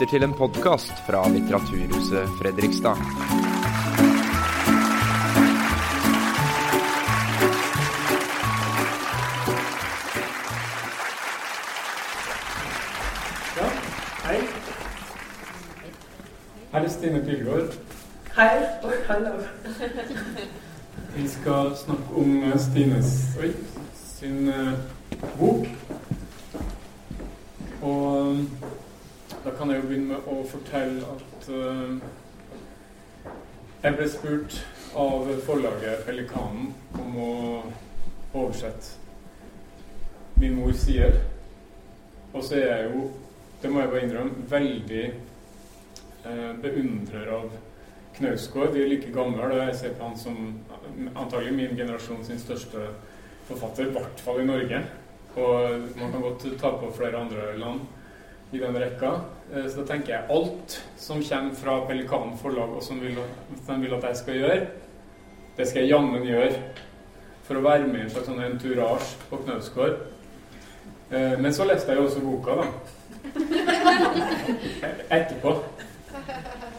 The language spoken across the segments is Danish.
lytter til en podkast fra Litteraturhuset Fredrikstad. Ja, hei. Her er Stine Pilgaard. Hej og hallo. Vi skal snakke om eh, Stines oi, sin eh, bok. Og kan jeg jo begynne med å fortelle at eh, jeg ble spurt av forlaget Pelikanen om å oversette min mor sider. Og så er jeg jo, det må jeg bare innrømme, veldig øh, eh, beundrer av Knausgård. Vi er like gamle, og jeg ser på han som øh, antagelig min generasjon sin største forfatter, i hvert fall i Norge. Og man kan godt ta på flere andre land i den rekka. Eh, Så da tenker jeg alt som kommer fra Pelikanen forlag, og som vil, de vil at jeg skal gjøre, det skal jeg jammen gjøre for å være med i en slags sånn entourage på Knausgård. Eh, Men så leste jeg jo også boka, da. Etterpå.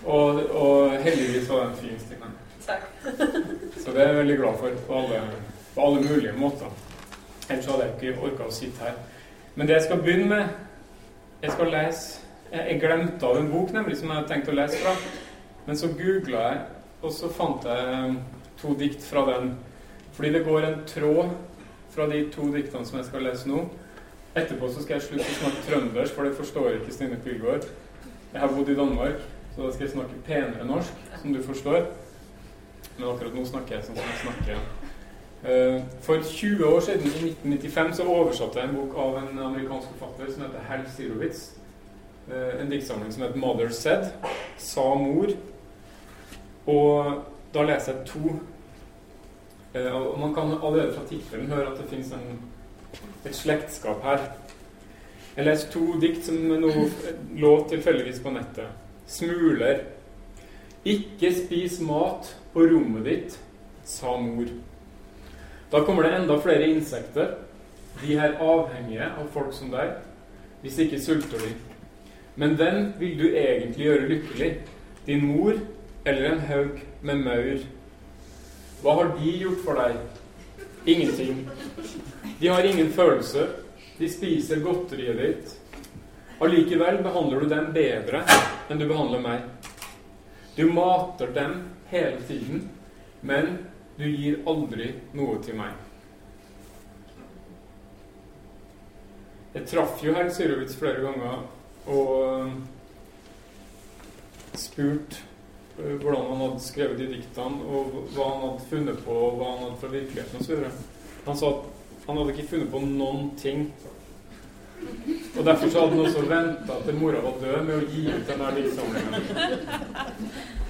Og, og heldigvis var den fin, Stine. Så det er jeg veldig glad for på alle, på alle mulige måter. Ellers hadde jeg ikke orka å sitte her. Men det jeg skal begynne med Jeg skal lese jeg, jeg glemte av en bok nemlig som jeg hadde tenkt å lese fra. Men så googla jeg, og så fant jeg um, to dikt fra den. Fordi det går en tråd fra de to diktene som jeg skal lese nå. Etterpå så skal jeg slutte å snakke trøndersk, for det forstår ikke Stine Pilgaard. Jeg har bodd i Danmark, så da skal jeg snakke penere norsk, som du forstår. Men akkurat nå snakker jeg sånn som jeg snakker. Eh, For 20 år siden, i 1995, så oversatte jeg en bok av en amerikansk forfatter som heter Hal Sirowitz. Eh, en diktsamling som het 'Mother Said'. Sa mor. Og da leser jeg to eh, Og man kan allerede fra tittelen høre at det fins en, et slektskap her. Jeg leste to dikt som nå lå tilfeldigvis på nettet. 'Smuler'. Ikke spis mat på rommet ditt, sa mor. Da kommer det enda flere insekter. De her avhengige av folk som deg. Hvis ikke sulter de. Men hvem vil du egentlig gjøre lykkelig? Din mor eller en haug med maur? Hva har de gjort for deg? Ingenting. De har ingen følelse. De spiser godteriet ditt. Allikevel behandler du dem bedre enn du behandler meg. Du mater dem hele tiden, men du gir aldri noe til meg. Jeg traff jo herr Syrowitz flere ganger og eh, spurt eh, hvordan han hadde skrevet de diktene, og hva han hadde funnet på, og hva han hadde fra virkeligheten osv. Han sa at han hadde ikke funnet på noen ting. Og derfor så hadde han også venta til mora var død med å gi ut denne diktsamlingen.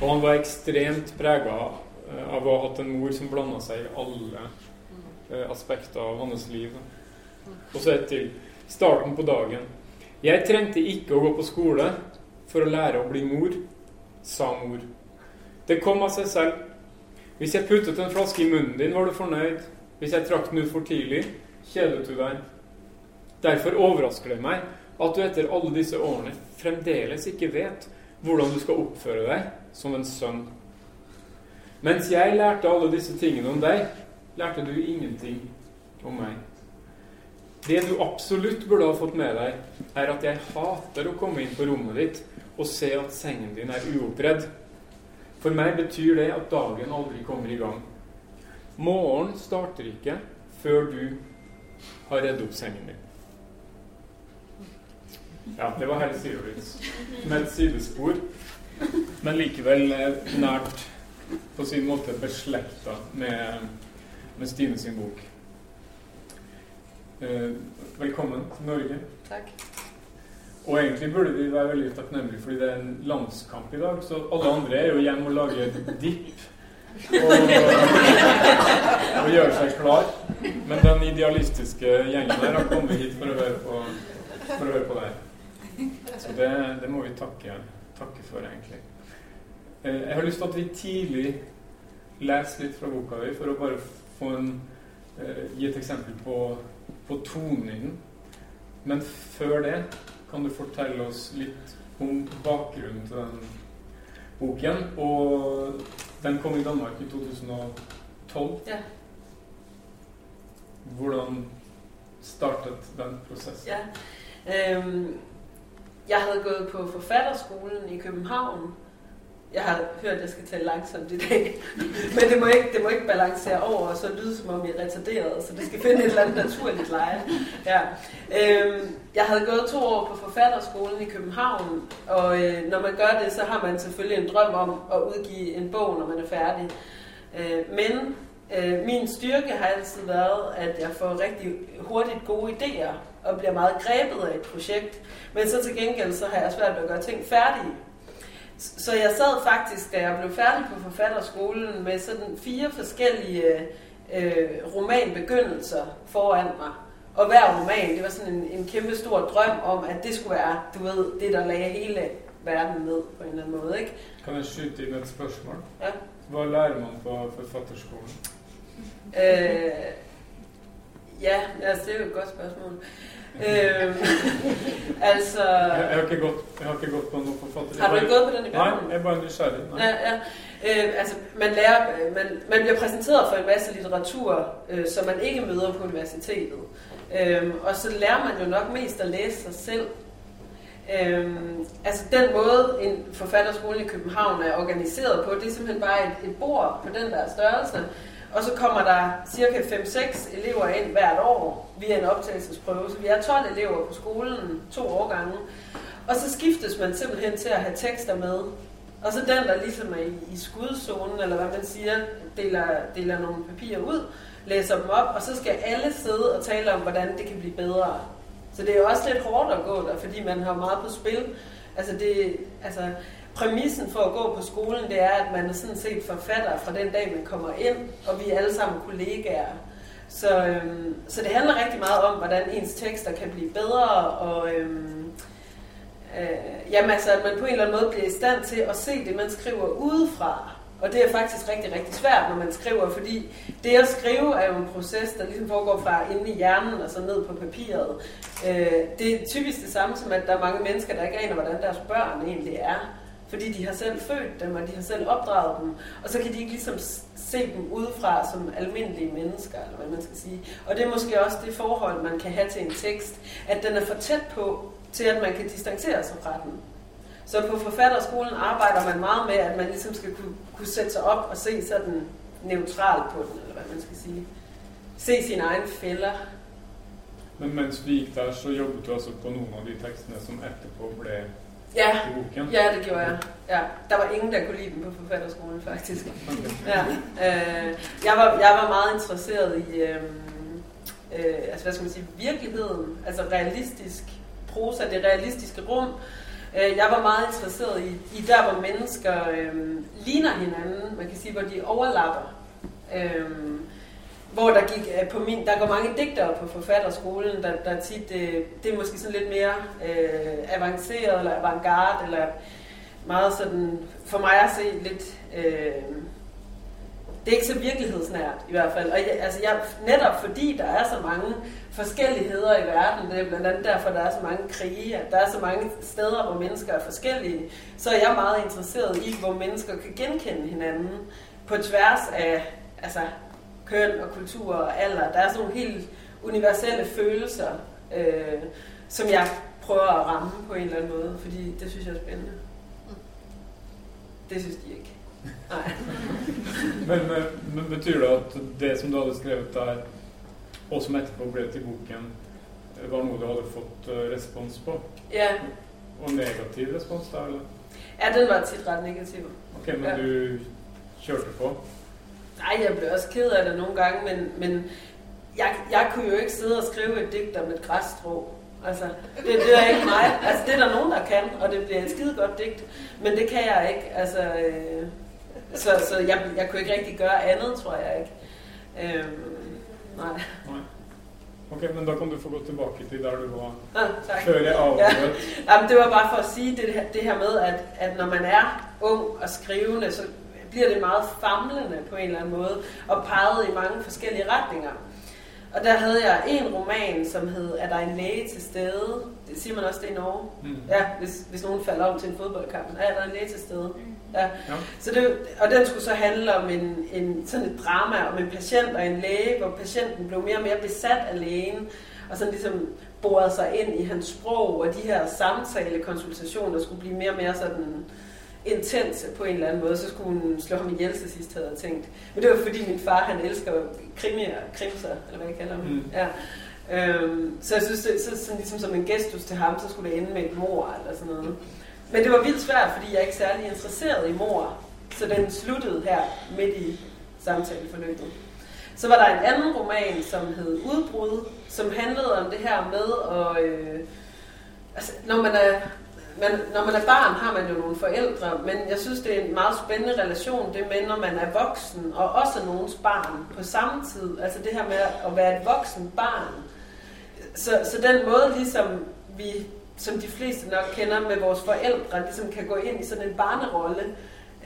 Og han var ekstremt prega eh, av å ha hatt en mor som blanda seg i alle aspekter av hans liv. Og så et til. Starten på dagen. Jeg trengte ikke å gå på skole for å lære å bli mor, sa mor. Det kom av seg selv. Hvis jeg puttet en flaske i munnen din, var du fornøyd. Hvis jeg trakk den ut for tidlig, kjedet du deg. Derfor overrasker det meg at du etter alle disse årene fremdeles ikke vet hvordan du skal oppføre deg som en sønn. Mens jeg lærte alle disse tingene om deg, lærte du ingenting om meg. Det du absolutt burde ha fått med deg, er at jeg hater å komme inn på rommet ditt og se at sengen din er uoppredd. For meg betyr det at dagen aldri kommer i gang. Morgenen starter ikke før du har redd opp sengen din. Ja, det var herr Sirowitz med et sidespor, men likevel eh, nært på sin måte beslekta med, med Stine sin bok. Eh, velkommen til Norge. Tak. Og egentlig burde vi være veldig takknemlige fordi det er en landskamp i dag, så alle andre er jo hjemme og lager dipp og, og gjør seg klar. Men den idealistiske gjengen der har kommet hit for å høre på, for å høre på deg. Så det, det må vi takke, takke for, egentlig. Eh, Jeg har lyst til at vi tidlig leser litt fra boka di, for å bare få en, eh, gi et eksempel på, på tonen. Men før det kan du fortelle oss litt om bakgrunnen til den boken. Og den kom i Danmark i 2012. Ja. Hvordan startet den processen? Ja. Øhm, jeg havde gået på forfatterskolen i København. Jeg har hørt, at jeg skal tale langsomt i dag. Men det må, ikke, det må ikke balancere over og så lyde, som om jeg er retarderet. Så det skal finde et eller andet naturligt leje. Ja. Øhm, jeg havde gået to år på forfatterskolen i København. Og øh, når man gør det, så har man selvfølgelig en drøm om at udgive en bog, når man er færdig. Øh, men øh, min styrke har altid været, at jeg får rigtig hurtigt gode idéer og bliver meget grebet af et projekt. Men så til gengæld, så har jeg svært ved at gøre ting færdige. Så jeg sad faktisk, da jeg blev færdig på forfatterskolen, med sådan fire forskellige øh, romanbegyndelser foran mig. Og hver roman, det var sådan en, en kæmpe stor drøm om, at det skulle være, du ved, det der lagde hele verden ned på en eller anden måde, ikke? Kan jeg skyte ind et spørgsmål? Ja. Hvad lærer man på forfatterskolen? Øh, ja, altså det er jo et godt spørgsmål. Øh, altså... Jeg, jeg, har ikke gått, jeg har ikke gått på nogen forfatter. Har du ikke gået på den i Nej, jeg er bare nysgerrig. Nej. Ja, ja. Øh, altså, man, lærer, man, man bliver præsenteret for en masse litteratur, øh, som man ikke møder på universitetet. Øh, og så lærer man jo nok mest at læse sig selv. Øh, altså den måde, en forfatterskole i København er organiseret på, det er simpelthen bare et, et bord på den der størrelse. Og så kommer der cirka 5-6 elever ind hvert år via en optagelsesprøve. Så vi er 12 elever på skolen, to årgange. Og så skiftes man simpelthen til at have tekster med. Og så den, der ligesom er i, i skudzonen, eller hvad man siger, deler, deler nogle papirer ud, læser dem op, og så skal alle sidde og tale om, hvordan det kan blive bedre. Så det er jo også lidt hårdt at gå der, fordi man har meget på spil. Altså, det, altså præmissen for at gå på skolen, det er, at man er sådan set forfatter fra den dag, man kommer ind, og vi er alle sammen kollegaer. Så, øhm, så det handler rigtig meget om, hvordan ens tekster kan blive bedre, og øhm, øh, jamen altså, at man på en eller anden måde bliver i stand til at se det, man skriver udefra. Og det er faktisk rigtig, rigtig svært, når man skriver, fordi det at skrive er jo en proces, der ligesom foregår fra inde i hjernen og så ned på papiret. Øh, det er typisk det samme som, at der er mange mennesker, der ikke aner, hvordan deres børn egentlig er. Fordi de har selv født dem, og de har selv opdraget dem. Og så kan de ikke ligesom se dem udefra som almindelige mennesker, eller hvad man skal sige. Og det er måske også det forhold, man kan have til en tekst, at den er for tæt på, til at man kan distancere sig fra den. Så på forfatterskolen arbejder man meget med, at man ligesom skal kunne, kunne sætte sig op og se sådan neutralt på den, eller hvad man skal sige. Se sine egne fælder. Men mens vi gik der, så jobbet du altså på nogle af de teksterne, som efterpå blev Ja, ja, det gjorde jeg. Ja, der var ingen, der kunne lide den på forfatterskolen, faktisk. Ja, øh, jeg, var, jeg var meget interesseret i, øh, øh, altså hvad skal man sige, virkeligheden, altså realistisk prosa, det realistiske rum. Øh, jeg var meget interesseret i, i der, hvor mennesker øh, ligner hinanden, man kan sige, hvor de overlapper. Øh, hvor der gik øh, på min, der går mange digtere på forfatterskolen, der, der tit, øh, det er måske sådan lidt mere øh, avanceret eller avantgarde, eller meget sådan, for mig at se lidt, øh, det er ikke så virkelighedsnært i hvert fald. Og jeg, altså jeg, netop fordi der er så mange forskelligheder i verden, det er blandt andet derfor, der er så mange krige, at der er så mange steder, hvor mennesker er forskellige, så er jeg meget interesseret i, hvor mennesker kan genkende hinanden på tværs af altså, køn og kultur og alder. Der er sådan nogle helt universelle følelser, øh, som jeg prøver at ramme på en eller anden måde, fordi det synes jeg er spændende. Det synes de ikke. Nej. Men, eh, men betyr det at det som du hadde skrevet der, og som etterpå ble til boken, var noe du hadde fått eh, respons på? Ja, Og negativ respons da, eller? ja, den var tit ret negativ. Ok, men Ja. du kjørte på? Nej, jeg blev også ked af det nogle gange, men, men jeg, jeg kunne jo ikke sidde og skrive et digt om et græsstrå. Altså, det, det er ikke mig. Altså, det er der nogen, der kan, og det bliver et skide godt digt. Men det kan jeg ikke. Altså, øh, så så jeg, jeg kunne ikke rigtig gøre andet, tror jeg ikke. Øhm, nej. Nei. Ok, men da kan du få gå tilbake til der du var Ah, tak. før jeg avbrøt. Jamen, det var bare for at sige det her, det her med, at, at når man er ung og skrivende, så bliver det meget famlende på en eller anden måde, og peget i mange forskellige retninger. Og der havde jeg en roman, som hed Er der en læge til stede? Det siger man også det i Norge. Mm. Ja, hvis, hvis nogen falder om til en fodboldkamp. Ja, der er en læge til stede. Ja. Ja. Så det, og den skulle så handle om en, en, sådan et drama om en patient og en læge, hvor patienten blev mere og mere besat af lægen, og sådan ligesom borede sig ind i hans sprog, og de her samtalekonsultationer skulle blive mere og mere sådan intense på en eller anden måde, så skulle hun slå ham ihjel til sidst, havde jeg tænkt. Men det var fordi min far, han elsker krimier, krimser, eller hvad jeg kalder dem. Mm. Ja. Øhm, så jeg synes, det, så, sådan ligesom som en gestus til ham, så skulle det ende med et mor eller sådan noget. Men det var vildt svært, fordi jeg er ikke særlig interesseret i mor. Så den sluttede her midt i samtaleforløbet. Så var der en anden roman, som hed Udbrud, som handlede om det her med at... Øh, altså, når man er man, når man er barn, har man jo nogle forældre, men jeg synes, det er en meget spændende relation, det med, når man er voksen, og også nogens barn på samme tid. Altså det her med at være et voksen barn. Så, så den måde, ligesom vi, som de fleste nok kender med vores forældre, ligesom kan gå ind i sådan en barnerolle,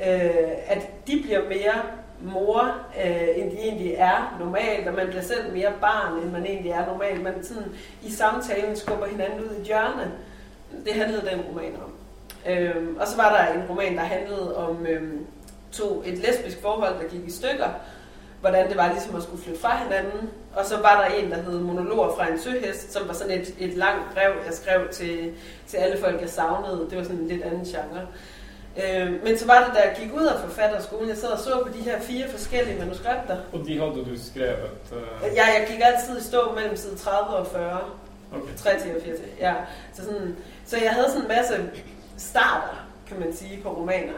øh, at de bliver mere mor, øh, end de egentlig er normalt, og man bliver selv mere barn, end man egentlig er normalt. Man sådan i samtalen skubber hinanden ud i hjørnet. Det handlede den roman om. Øhm, og så var der en roman, der handlede om øhm, to, et lesbisk forhold, der gik i stykker. Hvordan det var ligesom at skulle flytte fra hinanden. Og så var der en, der hed Monologer fra en søhest, som var sådan et, et langt brev, jeg skrev til, til alle folk, jeg savnede. Det var sådan en lidt anden genre. Øhm, men så var det, da jeg gik ud af forfatterskolen, jeg sad og så på de her fire forskellige manuskripter. Og de havde du skrevet? Uh... Ja, jeg gik altid i stå mellem side 30 og 40. Okay. Tre timer, fire timer, ja. Så, sådan, så jeg havde sådan en masse starter, kan man sige, på romaner.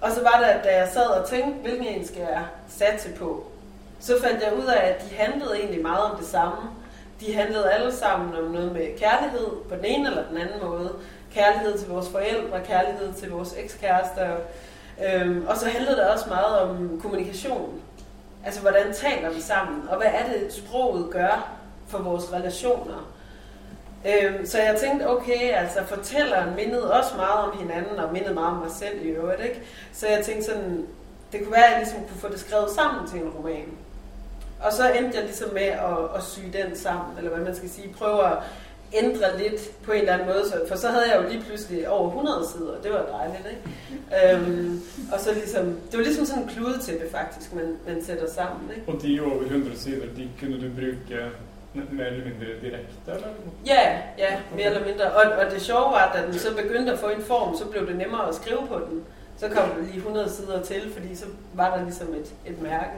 Og så var det, da jeg sad og tænkte, hvilken en skal jeg satse på, så fandt jeg ud af, at de handlede egentlig meget om det samme. De handlede alle sammen om noget med kærlighed på den ene eller den anden måde. Kærlighed til vores forældre, kærlighed til vores ekskærester. Øhm, og så handlede det også meget om kommunikation. Altså, hvordan taler vi sammen? Og hvad er det, sproget gør for vores relationer? Øhm, så jeg tænkte, okay, altså fortælleren mindede også meget om hinanden, og mindede meget om mig selv i øvrigt, ikke? Så jeg tænkte sådan, det kunne være, at jeg ligesom kunne få det skrevet sammen til en roman. Og så endte jeg ligesom med at, at sy den sammen, eller hvad man skal sige, prøve at ændre lidt på en eller anden måde, så, for så havde jeg jo lige pludselig over 100 sider, det var dejligt, ikke? Øhm, og så ligesom, det var ligesom sådan en kludetæppe faktisk, man, man sætter sammen, ikke? Og de over 100 sider, de kunne du bruge mere eller mindre direkte, eller? Ja, ja, mere eller mindre. Og, og det sjove var, at da den så begyndte at få en form, så blev det nemmere at skrive på den. Så kom der lige 100 sider til, fordi så var der ligesom et, et mærke.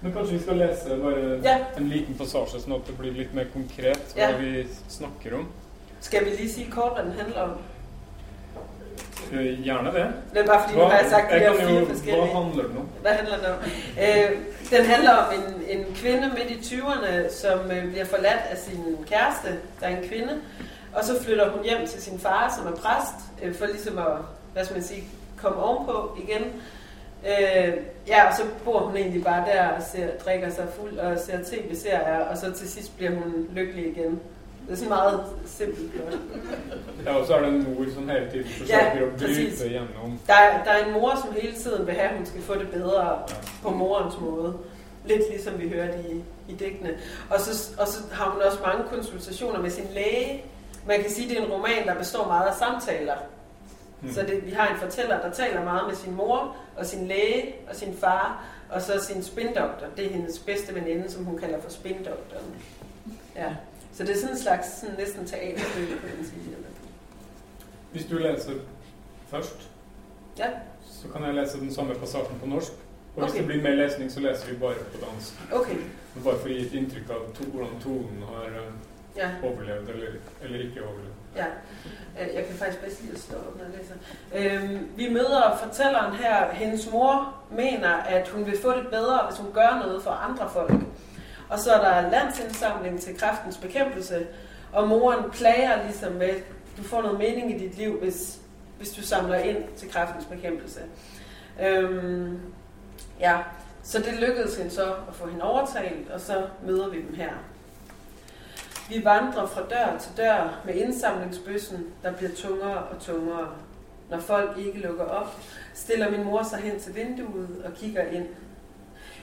Men kanskje vi skal læse bare Ja. en liten passage, sånn at det blir litt mer konkret hva Ja. vi snakker om. Skal vi lige sige kort, hvad den handler om? Eh, Gjerne det. Det er bare fordi, nu har jeg sagt de jeg her fire forskellige. hva handler den om? Hvad handler den om? Øh, den handler om en, en kvinde midt i 20'erne, som øh, bliver forladt af sin kæreste, der er en kvinde, og så flytter hun hjem til sin far, som er præst, øh, for ligesom at, hvad skal man sige, komme ovenpå igen. Øh, ja, og så bor hun egentlig bare der og ser, drikker sig fuld og ser tv-serier, og så til sidst bliver hun lykkelig igen. Det er sådan meget simpelt gjort. Ja, og så er det en mor som hele tiden forsøker å præcis. bryte gjennom Der er, der er en mor, som hele tiden vil have, at hun skal få det bedre på morens måde. Lidt ligesom vi hørte i, i digtene. Og så, og så har hun også mange konsultationer med sin læge. Man kan sige, at det er en roman, der består meget af samtaler. Mm. Så det, vi har en fortæller, der taler meget med sin mor, og sin læge, og sin far, og så sin spindoktor. Det er hendes bedste veninde, som hun kalder for spindoktoren. Ja. Så det er sådan en slags sådan næsten teaterspil, kan man sige. Hvis du leser først, Ja. så kan jeg lese den samme passasjen på norsk. Og hvis Ok. det blir mer lesning, så leser vi bare på dansk. Okay. Bare for å gi et inntrykk av to, hvordan tonen har eh, Ja. overlevd eller, eller ikke overlevd. Ja, øh, jeg kan faktisk bedst lide at stå op, når jeg læser. Øhm, vi møder fortælleren her. Hendes mor mener, at hun vil få det bedre, hvis hun gør noget for andre folk. Og så er der landsindsamling til kræftens bekæmpelse, og moren plager ligesom med, du får noget mening i dit liv, hvis, hvis du samler ind til kræftens bekæmpelse. Øhm, ja, så det lykkedes hende så at få hende overtalt, og så møder vi dem her. Vi vandrer fra dør til dør med indsamlingsbøssen, der bliver tungere og tungere. Når folk ikke lukker op, stiller min mor sig hen til vinduet og kigger ind.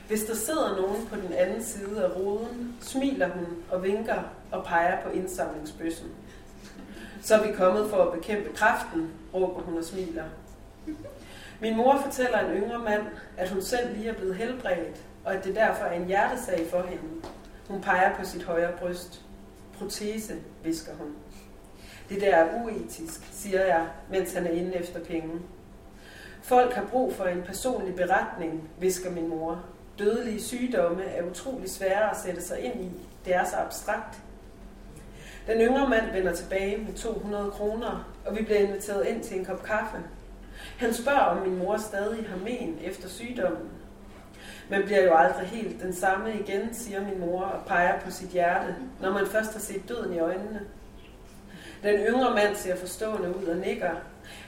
Hvis der sidder nogen på den anden side af ruden, smiler hun og vinker og peger på indsamlingsbøssen. Så er vi kommet for at bekæmpe kræften, råber hun og smiler. Min mor fortæller en yngre mand, at hun selv lige er blevet helbredt, og at det derfor er en hjertesag for hende. Hun peger på sit højre bryst. Protese, visker hun. Det der er uetisk, siger jeg, mens han er inde efter penge. Folk har brug for en personlig beretning, visker min mor. Dødelige sygdomme er utrolig svære at sætte sig ind i. Det er så abstrakt. Den yngre mand vender tilbage med 200 kroner, og vi bliver inviteret ind til en kop kaffe. Han spørger, om min mor stadig har men efter sygdommen. Man bliver jo aldrig helt den samme igen, siger min mor og peger på sit hjerte, når man først har set døden i øjnene. Den yngre mand ser forstående ud og nikker.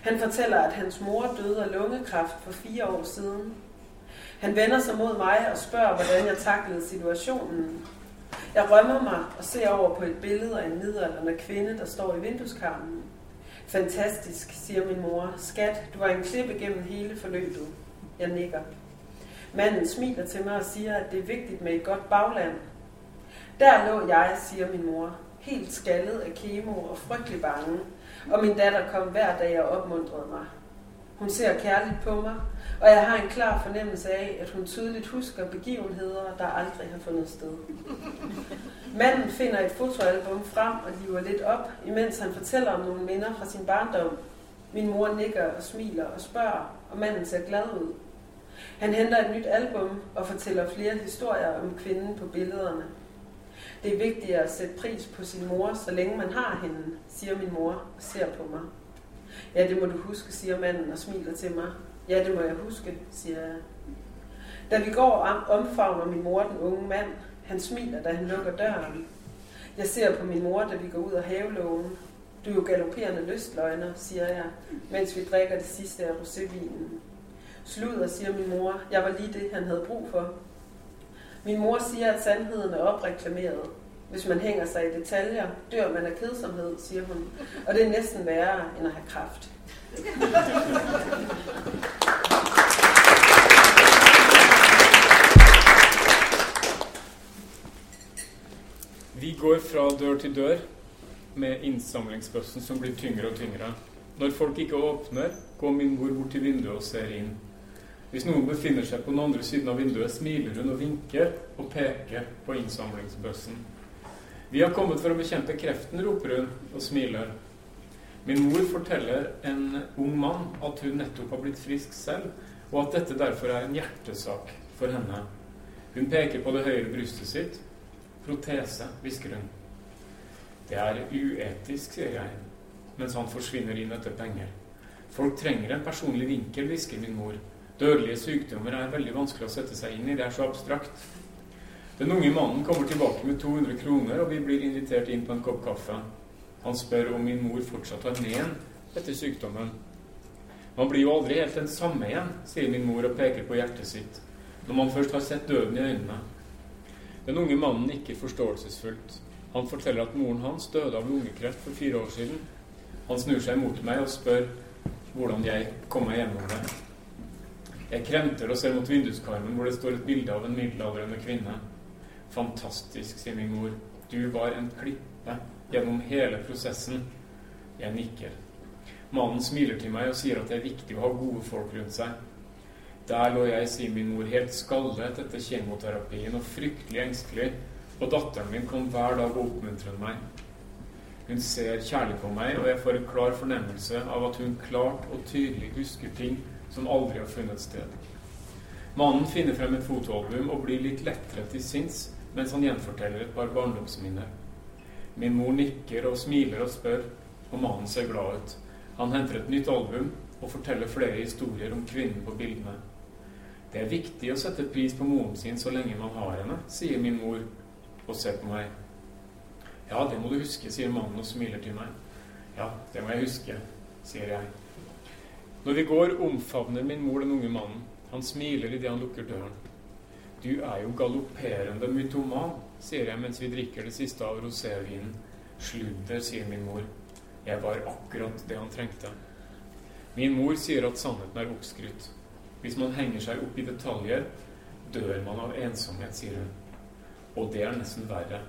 Han fortæller, at hans mor døde af lungekræft for fire år siden. Han vender sig mod mig og spørger, hvordan jeg taklede situationen. Jeg rømmer mig og ser over på et billede af en midalderne kvinde, der står i vindueskarmen. Fantastisk, siger min mor. Skat, du var en klippe gennem hele forløbet. Jeg nikker. Manden smiler til mig og siger, at det er vigtigt med et godt bagland. Der lå jeg, siger min mor, helt skaldet af kemo og frygtelig bange, og min datter kom hver dag og opmuntrede mig. Hun ser kærligt på mig, og jeg har en klar fornemmelse af, at hun tydeligt husker begivenheder, der aldrig har fundet sted. Manden finder et fotoalbum frem og liver lidt op, imens han fortæller om nogle minder fra sin barndom. Min mor nikker og smiler og spørger, og manden ser glad ud. Han henter et nyt album og fortæller flere historier om kvinden på billederne. Det er vigtigt at sætte pris på sin mor, så længe man har hende, siger min mor og ser på mig. Ja, det må du huske, siger manden og smiler til mig. Ja, det må jeg huske, siger jeg. Da vi går omfavner min mor den unge mand. Han smiler, da han lukker døren. Jeg ser på min mor, da vi går ud af havelågen. Du er jo galopperende lystløgner, siger jeg, mens vi drikker det sidste af rosévinen. Sluder, siger min mor. Jeg var lige det, han havde brug for. Min mor siger, at sandheden er opreklameret. Hvis man hænger sig i detaljer, dør man af kedsomhed, siger hun. Og det er næsten værre end at have kraft. Vi går fra dør til dør med innsamlingsbøssen som blir tyngre og tyngre. Når folk ikke åpner, går min mor bort til vinduet og ser inn. Hvis noen befinner seg på den andre siden av vinduet, smiler hun og vinker og peker på innsamlingsbøssen. Vi har kommet for å bekjempe kreften, roper hun og smiler. Min mor forteller en ung mann at hun nettopp har blitt frisk selv, og at dette derfor er en hjertesak for henne. Hun peker på det høyre brystet sitt. Protese, hvisker hun. Det er uetisk, sier jeg, mens han forsvinner inn etter penger. Folk trenger en personlig vinkel, hvisker min mor. Dødelige sykdommer er veldig vanskelig å sette seg inn i, det er så abstrakt. Den unge mannen kommer tilbake med 200 kroner, og vi blir invitert inn på en kopp kaffe. Han spør om min mor fortsatt har men etter sykdommen. Man blir jo aldri helt den samme igjen, sier min mor og peker på hjertet sitt, når man først har sett døden i øynene. Den unge mannen nikker forståelsesfullt. Han forteller at moren hans døde av lungekreft for fire år siden. Han snur seg mot meg og spør hvordan jeg kom meg gjennom det. Jeg kremter og ser mot vinduskarmen hvor det står et bilde av en middelaldrende kvinne. Fantastisk, sier min mor. Du var en klippe gjennom hele prosessen. Jeg nikker. Mannen smiler til meg og sier at det er viktig å ha gode folk rundt seg. Der lå jeg, sier min mor, helt skallet etter kjemoterapien og fryktelig engstelig, og datteren min kom hver dag og oppmuntret meg. Hun ser kjærlig på meg, og jeg får en klar fornemmelse av at hun klart og tydelig husker ting som aldri har funnet sted. Mannen finner frem et fotoalbum og blir litt lettere til sinns mens han gjenforteller et par barndomsminner. Min mor nikker og smiler og spør, og mannen ser glad ut. Han henter et nytt album og forteller flere historier om kvinnen på bildene. Det er viktig å sette pris på moren sin så lenge man har henne, sier min mor og ser på meg. Ja, det må du huske, sier mannen og smiler til meg. Ja, det må jeg huske, sier jeg. Når vi går, omfavner min mor den unge mannen. Han smiler idet han lukker døren. Du er jo galopperende mytoman, sier jeg mens vi drikker det siste av rosévinen. Sludder, sier min mor. Jeg var akkurat det han trengte. Min mor sier at sannheten er oppskrytt. Hvis man henger seg opp i detaljer, dør man av ensomhet, sier hun. Og det er nesten verre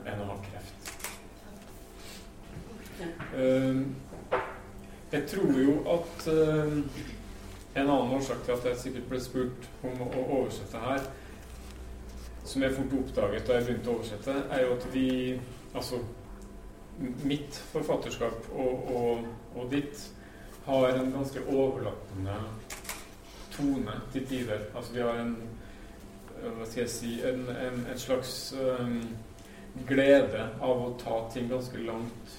enn å ha kreft. Uh, jeg tror jo at uh, en annen årsak til at jeg sikkert ble spurt om å oversette her, som jeg fort oppdaget da jeg begynte å oversette, er jo at vi Altså mitt forfatterskap og, og, og ditt har en ganske overlappende tone til tider. Altså vi har en Hva skal jeg si En, en, en slags um, glede av å ta ting ganske langt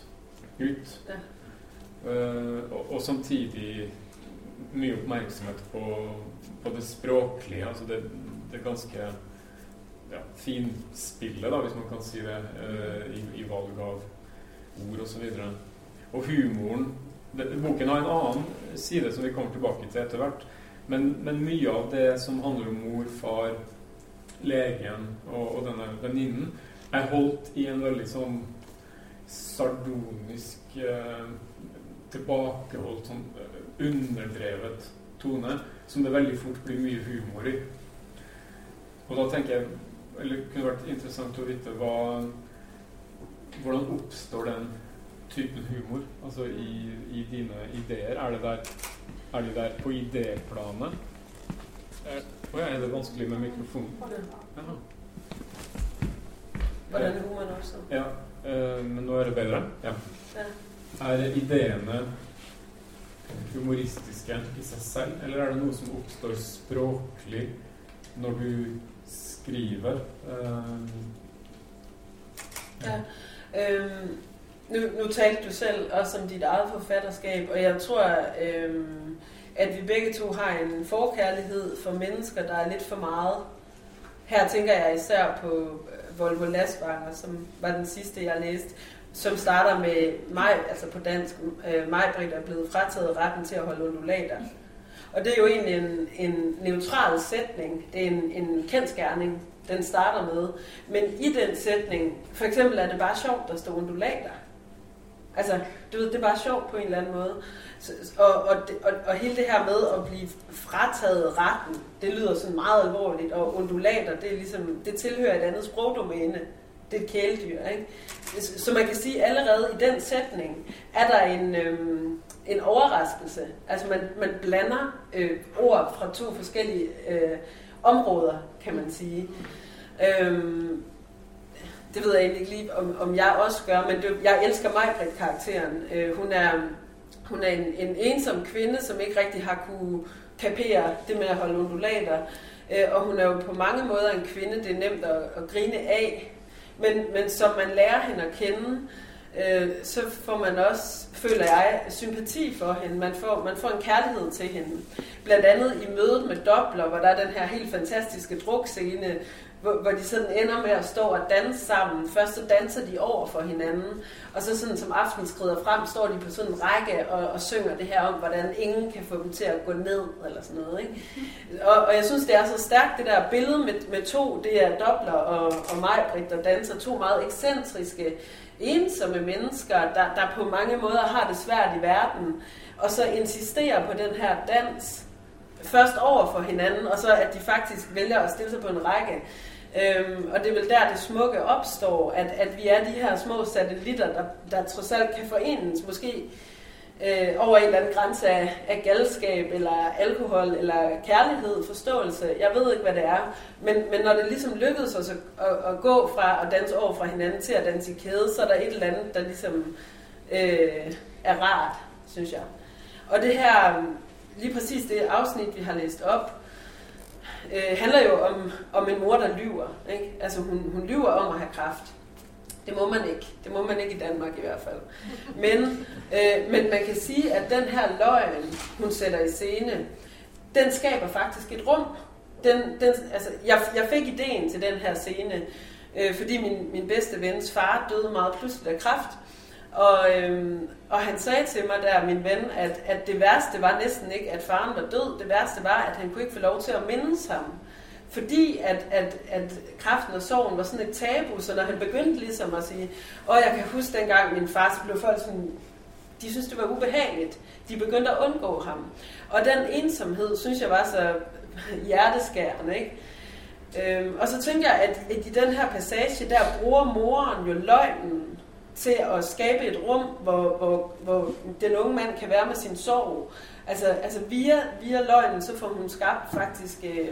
ut. Ja. Uh, og, og, samtidig mye oppmerksomhet på, på det språklige. Altså det, det ganske ja, finspillet, da, hvis man kan si det, uh, i, i, valg av ord osv. Og, så og humoren det, Boken har en annen side som vi kommer tilbake til etter hvert. Men, men mye av det som handler om mor, far, legen og, og denne venninnen, er holdt i en veldig sånn sardonisk uh, tilbakeholdt, sånn uh, underdrevet tone, som det veldig fort blir mye humor i. Og da tenker jeg eller det kunne vært interessant å vite hva, hvordan oppstår den typen humor? Altså i, i dine ideer. Er, det der, er de der på idéplanet? Eh, å ja, er det vanskelig med mikrofonen? Ja. Var den humoren også? Ja, eh, men nå er det bedre? Ja. Er ideene humoristiske i seg selv, eller er det noe som oppstår språklig når du skriver. Uh... Ja. Øhm, nu, nu talte du selv også om dit eget forfatterskab, og jeg tror, øhm, at vi begge to har en forkærlighed for mennesker, der er lidt for meget. Her tænker jeg især på øh, Volvo Lasvanger, som var den sidste, jeg læste, som starter med mig, altså på dansk, øh, mig, Britt er blevet frataget retten til at holde undulater. Og det er jo egentlig en, en neutral sætning. Det er en, en kendskærning, den starter med. Men i den sætning, for eksempel er det bare sjovt, der står undulater. Altså, du ved, det er bare sjovt på en eller anden måde. Så, og, og, og, og hele det her med at blive frataget retten, det lyder sådan meget alvorligt. Og undulater, det, er ligesom, det tilhører et andet sprogdomæne. Det er et kæledyr, ikke? Så man kan sige, at allerede i den sætning er der en, øhm, en overraskelse. Altså man, man blander øh, ord fra to forskellige øh, områder, kan man sige. Øhm, det ved jeg egentlig ikke lige, om, om jeg også gør, men det, jeg elsker mig karakteren øh, Hun er, hun er en, en ensom kvinde, som ikke rigtig har kunne kapere det med at holde undulater. Øh, og hun er jo på mange måder en kvinde, det er nemt at, at grine af. Men, men som man lærer hende at kende, øh, øh, så får man også, føler jeg, sympati for hende. Man får, man får en kærlighed til hende. Blandt andet i mødet med Dobler, hvor der er den her helt fantastiske drukscene, hvor, hvor de sådan ender med at stå og danse sammen. Først så danser de over for hinanden, og så sådan som aftenen skrider frem, står de på sådan en række og, og synger det her om, hvordan ingen kan få dem til at gå ned, eller sådan noget. Ikke? Og, og jeg synes, det er så stærkt, det der billede med, med to, det er Dobler og, og Majbrit, der danser, to meget ekscentriske, ensomme mennesker, der, der på mange måder har det svært i verden, og så insisterer på den her dans, først over for hinanden, og så at de faktisk vælger at stille sig på en række. Øhm, og det er vel der, det smukke opstår, at, at vi er de her små satellitter, der, der trods alt kan forenes, måske øh, over en eller anden grænse af, af galskab, eller alkohol, eller kærlighed, forståelse. Jeg ved ikke, hvad det er. Men, men når det ligesom lykkedes os at, at, at gå fra at danse over fra hinanden til at danse i kæde, så er der et eller andet, der ligesom øh, er rart, synes jeg. Og det her, lige præcis det afsnit, vi har læst op, øh, handler jo om, om en mor, der lyver. Ikke? Altså hun, hun lyver om at have kraft. Det må man ikke. Det må man ikke i Danmark i hvert fald. Men, øh, men man kan sige, at den her løgn, hun sætter i scene, den skaber faktisk et rum. Den, den, altså, jeg, jeg fik ideen til den her scene, øh, fordi min, min bedste vens far døde meget pludseligt af kræft. Og, øhm, og han sagde til mig der, min ven, at, at det værste var næsten ikke, at faren var død. Det værste var, at han kunne ikke få lov til at mindes ham. Fordi at, at, at kraften og sorgen var sådan et tabu, så når han begyndte ligesom at sige, og jeg kan huske dengang min far, så blev folk sådan, de synes det var ubehageligt. De begyndte at undgå ham. Og den ensomhed, synes jeg var så hjerteskærende, ikke? Øhm, og så tænker jeg, at, at i den her passage, der bruger moren jo løgnen til at skabe et rum, hvor, hvor, hvor den unge mand kan være med sin sorg. Altså, altså via, via løgnen, så får hun skabt faktisk øh,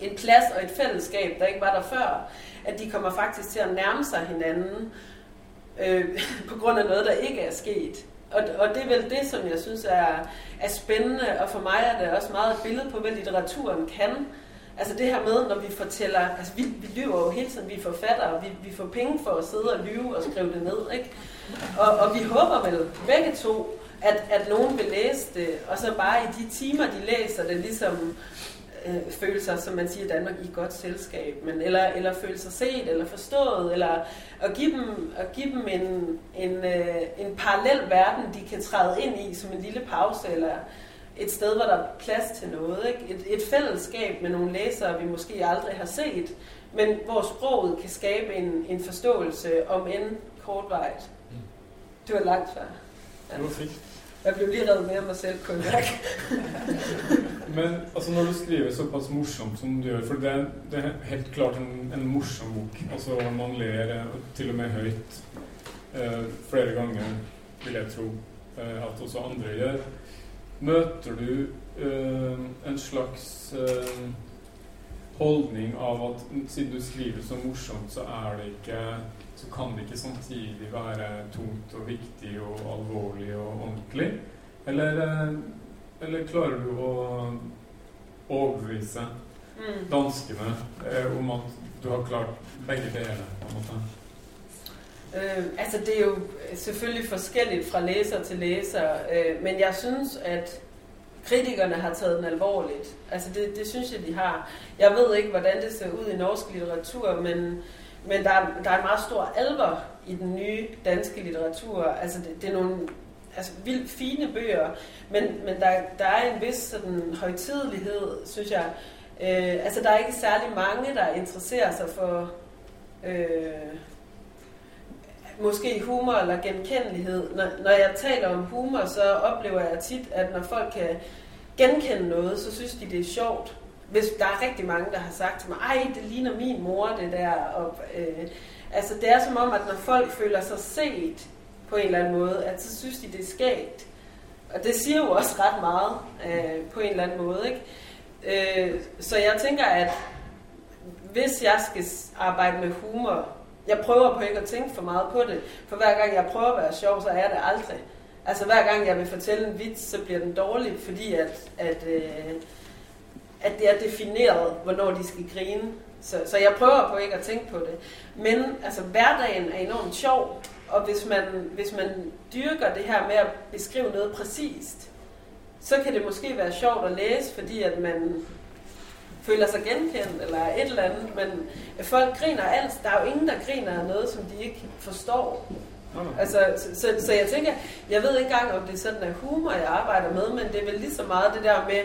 en plads og et fællesskab, der ikke var der før. At de kommer faktisk til at nærme sig hinanden øh, på grund af noget, der ikke er sket. Og, og det er vel det, som jeg synes er, er spændende, og for mig er det også meget et billede på, hvad litteraturen kan. Altså det her med, når vi fortæller, altså vi, vi lyver jo hele tiden, vi er forfattere, vi, vi får penge for at sidde og lyve og skrive det ned, ikke? Og, og vi håber vel begge to, at, at nogen vil læse det, og så bare i de timer, de læser det, ligesom øh, føle sig, som man siger i Danmark, i godt selskab, men, eller, eller føle sig set eller forstået, eller at give dem, at give dem en, en, øh, en parallel verden, de kan træde ind i som en lille pause, eller et sted, hvor der er plads til noget. Ikke? Et, et fællesskab med nogle læsere, vi måske aldrig har set, men hvor sproget kan skabe en, en forståelse om end kortvejt. Mm. Det var langt svært. Ja. Det var fint. Jeg blev lige reddet med af mig selv, kunne jeg Men altså, når du skriver såpass morsomt som du gjør, for det er, det er helt klart en, en morsom bok. Altså, man ler eh, til og med høyt eh, flere ganger, vil jeg tro, eh, at også andre gjør. Møter du eh, en slags eh, holdning av at siden du skriver så morsomt, så er det ikke så kan det ikke samtidig være tungt og viktig og alvorlig og ordentlig? Eller, eh, eller klarer du å overbevise mm. danskene eh, om at du har klart begge deler? på en måte? Øh, altså det er jo selvfølgelig forskelligt fra læser til læser, øh, men jeg synes, at kritikerne har taget den alvorligt. Altså det, det synes jeg, de har. Jeg ved ikke, hvordan det ser ud i norsk litteratur, men men der er, der er en meget stor alvor i den nye danske litteratur. Altså det, det er nogle altså, vildt fine bøger, men, men der, der er en vis sådan, højtidelighed, synes jeg. Øh, altså der er ikke særlig mange, der interesserer sig for øh, måske humor eller genkendelighed. Når, når jeg taler om humor, så oplever jeg tit, at når folk kan genkende noget, så synes de, det er sjovt hvis der er rigtig mange, der har sagt til mig, ej, det ligner min mor, det der. Og, øh, altså, det er som om, at når folk føler sig set på en eller anden måde, at så synes de, det er skægt. Og det siger jo også ret meget øh, på en eller anden måde. Ikke? Øh, så jeg tænker, at hvis jeg skal arbejde med humor, jeg prøver på ikke at tænke for meget på det, for hver gang jeg prøver at være sjov, så er det aldrig. Altså hver gang jeg vil fortælle en vits, så bliver den dårlig, fordi at, at øh, at det er defineret, hvornår de skal grine. Så, så jeg prøver på ikke at tænke på det. Men altså, hverdagen er enormt sjov, og hvis man, hvis man dyrker det her med at beskrive noget præcist, så kan det måske være sjovt at læse, fordi at man føler sig genkendt eller et eller andet, men folk griner alt. Der er jo ingen, der griner af noget, som de ikke forstår. Altså, så, så, så jeg tænker, jeg ved ikke engang, om det er sådan en humor, jeg arbejder med, men det er vel lige så meget det der med,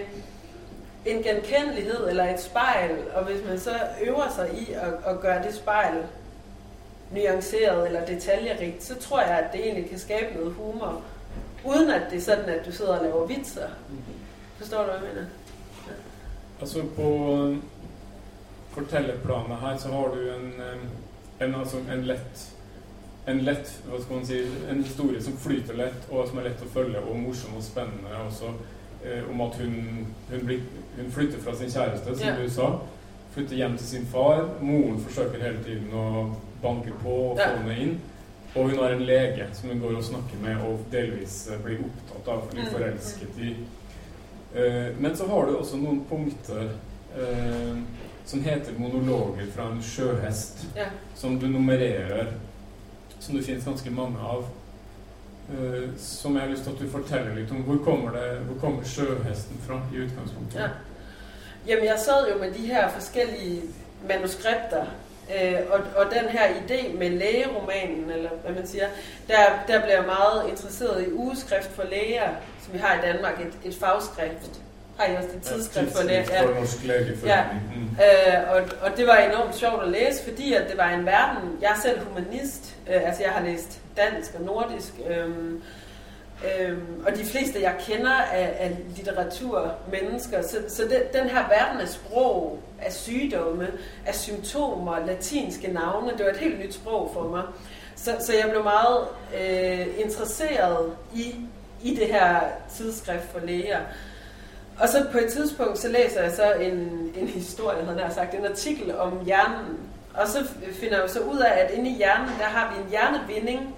en genkendelighed eller et spejl, og hvis man så øver sig i at, at gøre det spejl nuanceret eller detaljerigt, så tror jeg, at det egentlig kan skabe noget humor, uden at det er sådan, at du sidder og laver vitser. Forstår du, hvad jeg mener? Altså på øh, fortælleplanet her, så har du en, øh, en, altså en let en lett, hva skal man si, en historie som flyter lett, og som er lett å følge, og morsom og spennende. Også eh, om at hun, hun, blir, hun, flytter fra sin kjæreste, som yeah. du sa. Flytter hjem til sin far. Moren forsøker hele tiden å banke på og få henne inn. Og hun har en lege som hun går og snakker med og delvis eh, blir opptatt av, blir mm. forelsket i. Eh, men så har du også noen punkter eh, som heter monologer fra en sjøhest, yeah. som du nummererer, som det finnes ganske mange av. Uh, som jeg har lyst til at du forteller litt om. Hvor kommer, det, hvor kommer sjøhesten fra i utgangspunktet? Ja. Jamen, jeg sad jo med de her forskellige manuskripter, øh, og, og den her idé med lægeromanen, eller hvad man siger, der, der blev jeg meget interesseret i ugeskrift for læger, vi har i Danmark, et, et fagskrift. Har I også det tidsskrift for læger? Ja. Ja. Mm. Øh, og, og det var enormt sjovt at læse, fordi at det var en verden, jeg er selv humanist, øh, altså jeg har læst dansk og nordisk, øh, Øhm, og de fleste, jeg kender, er, er litteraturmennesker. Så, så det, den her verden af sprog, af sygdomme, af symptomer, latinske navne, det var et helt nyt sprog for mig. Så, så jeg blev meget øh, interesseret i, i det her tidsskrift for læger. Og så på et tidspunkt, så læser jeg så en, en historie, havde jeg sagt, en artikel om hjernen. Og så finder jeg så ud af, at inde i hjernen, der har vi en hjernevinding,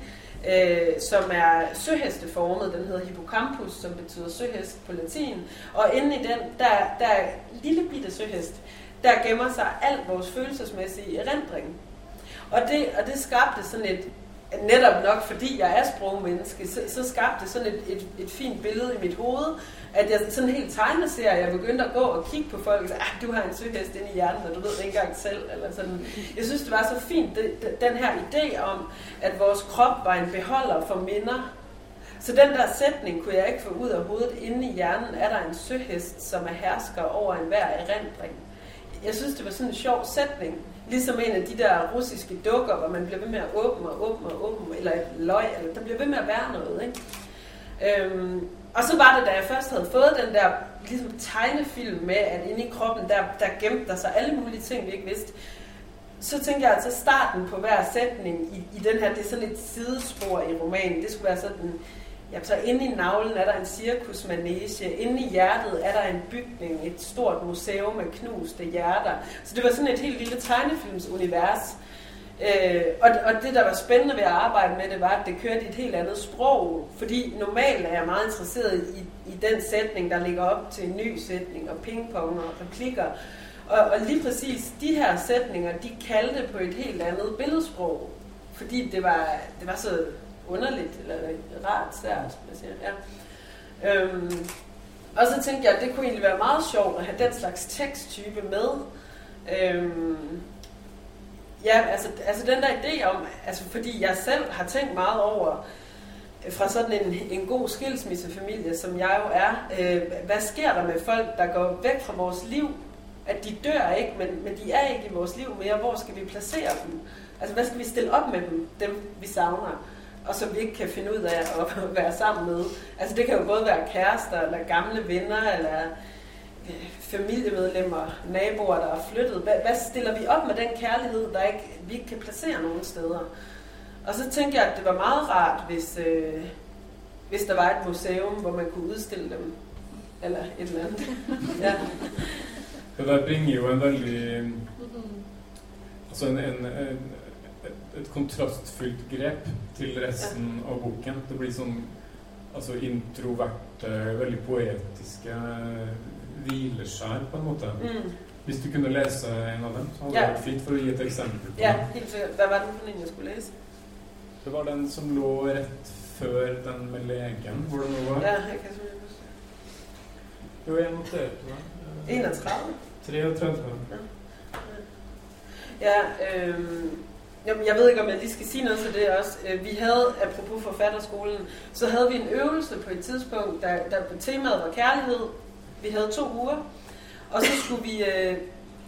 øh, som er søhesteformet. Den hedder hippocampus, som betyder søhest på latin. Og inde i den, der, der er lille bitte søhest, der gemmer sig alt vores følelsesmæssige erindring. Og det, og det skabte sådan et, netop nok fordi jeg er sprogmenneske, så, så skabte det sådan et, et, et fint billede i mit hoved, at jeg sådan helt tegneserie, jeg begyndte at gå og kigge på folk og sagde, ah, du har en søhest inde i hjernen, og du ved det ikke engang selv. Eller sådan. Jeg synes, det var så fint, det, den her idé om, at vores krop var en beholder for minder. Så den der sætning kunne jeg ikke få ud af hovedet. Inde i hjernen er der en søhest, som er hersker over enhver erindring. Jeg synes, det var sådan en sjov sætning. Ligesom en af de der russiske dukker, hvor man bliver ved med at åbne og åbne og åbne, eller et løg, eller der bliver ved med at være noget. Ikke? Øhm, og så var det, da jeg først havde fået den der ligesom tegnefilm med, at inde i kroppen, der, der gemte der sig alle mulige ting, vi ikke vidste. Så tænkte jeg altså starten på hver sætning i, i den her, det er sådan et sidespor i romanen. Det skulle være sådan, Jamen, så inde i navlen er der en cirkusmanege, inde i hjertet er der en bygning, et stort museum med knuste hjerter. Så det var sådan et helt lille tegnefilmsunivers. Øh, og, og det, der var spændende ved at arbejde med det, var, at det kørte i et helt andet sprog. Fordi normalt er jeg meget interesseret i, i den sætning, der ligger op til en ny sætning, og pingpong og replikker. Og, og lige præcis de her sætninger, de kaldte på et helt andet billedsprog. Fordi det var, det var så underligt, eller rart svært. Ja. Øhm, og så tænkte jeg, at det kunne egentlig være meget sjovt at have den slags teksttype med. Øhm, Ja, altså, altså den der idé om, altså fordi jeg selv har tænkt meget over, øh, fra sådan en, en god skilsmissefamilie, som jeg jo er, øh, hvad sker der med folk, der går væk fra vores liv? At de dør ikke, men, men de er ikke i vores liv mere. Hvor skal vi placere dem? Altså, hvad skal vi stille op med dem, dem vi savner? Og som vi ikke kan finde ud af at være sammen med. Altså det kan jo både være kærester, eller gamle venner, eller familiemedlemmer, naboer, der er flyttet. Hvad, hvad stiller vi op med den kærlighed, der ikke, vi ikke kan placere nogen steder? Og så tænkte jeg, at det var meget rart, hvis, øh, hvis der var et museum, hvor man kunne udstille dem. Eller et eller andet. ja. Det der bringer jo en veldig altså en, en, en, et, kontrastfullt grep til resten ja. av boken. Det blir sånn altså introverte, veldig poetiske hvileskjær, på en måte. Mm. Hvis du kunne lese en av dem, så hadde ja. det vært fint for å gi et eksempel. på Ja, helt sikkert. Hva var den for den jeg skulle lese? Det var den som lå rett før den med legen, hvor det nå var. Ja, jeg kan. Jo, jeg noterte det. 31? 33. Ja, ja Jamen, jeg ved ikke, om jeg lige skal sige noget til det også. Øh, vi havde, apropos forfatterskolen, så havde vi en øvelse på et tidspunkt, der, der på temaet var kærlighed, vi havde to uger, og så skulle vi, øh,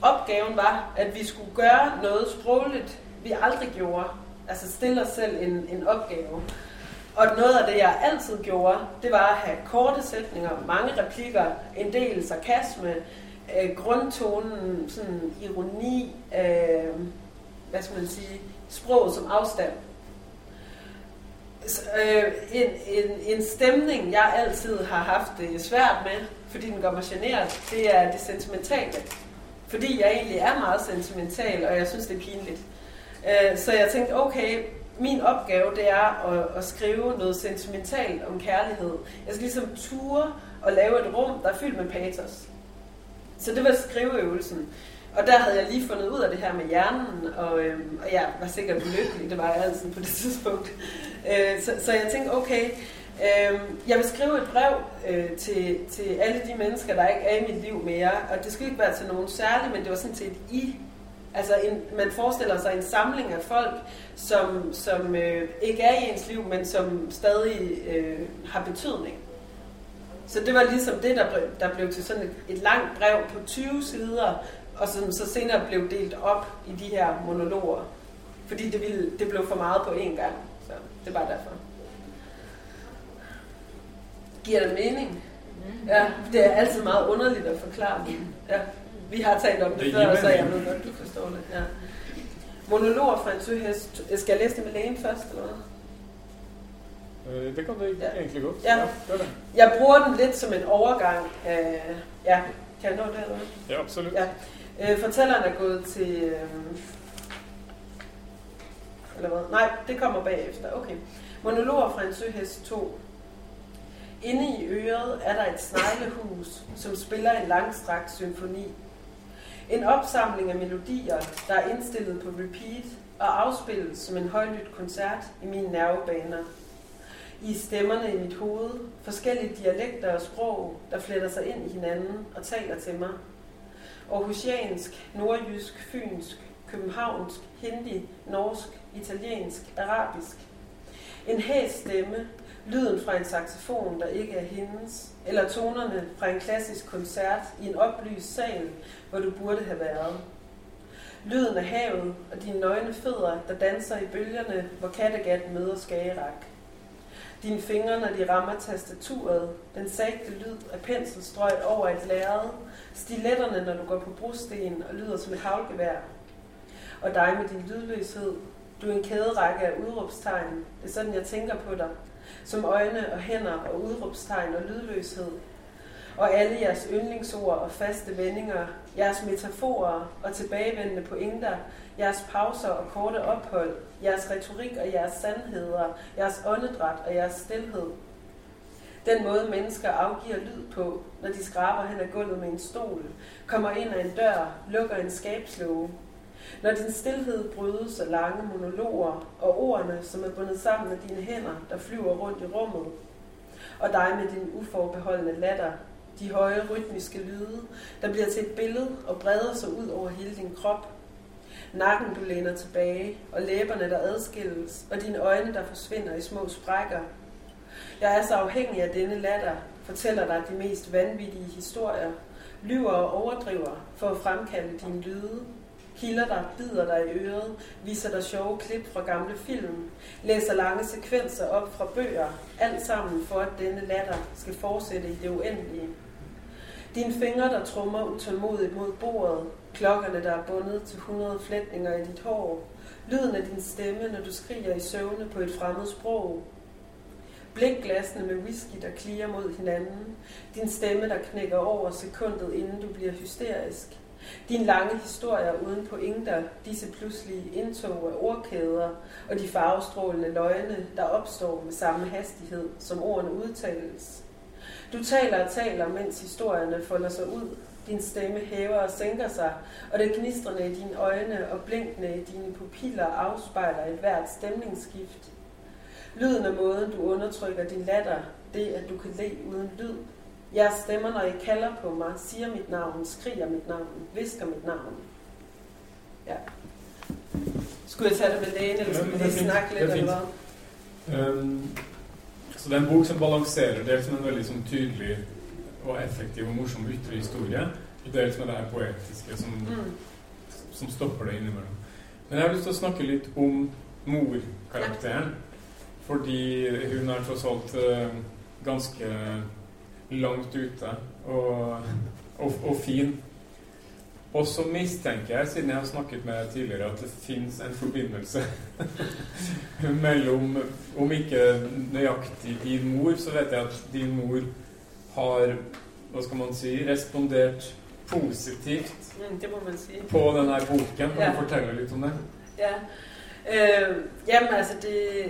opgaven var, at vi skulle gøre noget sprogligt, vi aldrig gjorde. Altså stille os selv en, en opgave. Og noget af det, jeg altid gjorde, det var at have korte sætninger, mange replikker, en del sarkasme, øh, grundtonen, sådan ironi, øh, hvad skal man sige, sproget som afstand. Så, øh, en, en, en stemning, jeg altid har haft det svært med, fordi den gør mig generet, det er det sentimentale. Fordi jeg egentlig er meget sentimental, og jeg synes, det er pinligt. Øh, så jeg tænkte, okay, min opgave det er at, at skrive noget sentimentalt om kærlighed. Jeg skal ligesom ture og lave et rum, der er fyldt med patos. Så det var skriveøvelsen. Og der havde jeg lige fundet ud af det her med hjernen, og, øhm, og jeg var sikkert lykkelig, det var jeg altid på det tidspunkt. Øh, så, så jeg tænkte, okay, Øh, jeg vil skrive et brev øh, til, til alle de mennesker, der ikke er i mit liv mere, og det skulle ikke være til nogen særlig, men det var sådan set I. Altså en, man forestiller sig en samling af folk, som, som øh, ikke er i ens liv, men som stadig øh, har betydning. Så det var ligesom det, der, blev, der blev til sådan et, et langt brev på 20 sider, og som så senere blev delt op i de her monologer. Fordi det, ville, det blev for meget på én gang. Så det var derfor. Giver det mening? Ja, det er altid meget underligt at forklare det. Ja. Vi har talt om det, Det før, så jeg ved godt, du forstår det. Ja. Monologer fra en søhest. Skal jeg læse det med lægen først, eller hvad? Øh, Det kan det Ja. egentlig godt. Ja. gør det. Jeg bruger den lidt som en overgang. af... ja, kan jeg nå det, eller? Ja, absolut. Ja. Øh, fortælleren er gået til... Øh... Eller hvad? Nej, det kommer bagefter. Okay. Monologer fra en søhest 2. Inde i øret er der et sneglehus, som spiller en langstrakt symfoni. En opsamling af melodier, der er indstillet på repeat og afspilles som en højlydt koncert i mine nervebaner. I stemmerne i mit hoved, forskellige dialekter og sprog, der fletter sig ind i hinanden og taler til mig. Aarhusiansk, nordjysk, fynsk, københavnsk, hindi, norsk, italiensk, arabisk. En hæs stemme, lyden fra en saxofon, der ikke er hendes, eller tonerne fra en klassisk koncert i en oplyst sal, hvor du burde have været. Lyden af havet og dine nøgne fødder, der danser i bølgerne, hvor Kattegat møder Skagerak. Dine fingre, når de rammer tastaturet, den sagte lyd af penselstrøg over et lærred, stiletterne, når du går på brosten og lyder som et havlgevær. Og dig med din lydløshed. Du er en kæderække af udråbstegn. Det er sådan, jeg tænker på dig. Som øjne og hænder og udråbstegn og lydløshed. Og alle jeres yndlingsord og faste vendinger, jeres metaforer og tilbagevendende pointer, jeres pauser og korte ophold, jeres retorik og jeres sandheder, jeres åndedræt og jeres stilhed. Den måde mennesker afgiver lyd på, når de skraber hen ad gulvet med en stol, kommer ind ad en dør, lukker en skabslåge. Når din stillhed brydes af lange monologer og ordene, som er bundet sammen med dine hænder, der flyver rundt i rummet. Og dig med din uforbeholdende latter, de høje rytmiske lyde, der bliver til et billede og breder sig ud over hele din krop. Nakken, du læner tilbage, og læberne, der adskilles, og dine øjne, der forsvinder i små sprækker. Jeg er så afhængig af denne latter, fortæller dig de mest vanvittige historier, lyver og overdriver for at fremkalde dine lyde, kilder dig, bider dig i øret, viser dig sjove klip fra gamle film, læser lange sekvenser op fra bøger, alt sammen for at denne latter skal fortsætte i det uendelige. Dine fingre, der trummer utålmodigt mod bordet, klokkerne, der er bundet til 100 flætninger i dit hår, lyden af din stemme, når du skriger i søvne på et fremmed sprog, blikglasene med whisky, der kliger mod hinanden, din stemme, der knækker over sekundet, inden du bliver hysterisk, din lange historier uden pointer, disse pludselige indtog af ordkæder og de farvestrålende løgne, der opstår med samme hastighed, som ordene udtales. Du taler og taler, mens historierne folder sig ud. Din stemme hæver og sænker sig, og det gnistrende i dine øjne og blinkende i dine pupiller afspejler et hvert stemningsskift. Lyden af måden, du undertrykker din latter, det at du kan le uden lyd, Jeres stemmer, når I kalder på mig, siger mit navn, skriger mit navn, visker mit navn. Ja. Skulle jeg tage det med lægen, eller skulle vi det er lige snakke Det lidt, er eller hvad? Um, så det er en bok som balanserer dels med en veldig sånn tydelig og effektiv og morsom ytre historie, og dels med det her poetiske som, Mm. som stopper det innimellom. Men jeg har lyst til å snakke litt om morkarakteren, fordi hun er tross alt eh, ganske langt ute og, og, og fin. Og så mistenker jeg, siden jeg har snakket med deg tidligere, at det fins en forbindelse mellom Om ikke nøyaktig din mor, så vet jeg at din mor har hva skal man si, respondert positivt Mm, det må man sige. på denne boken. Kan Ja. du fortelle litt om det? Ja. Øh, jamen altså, det,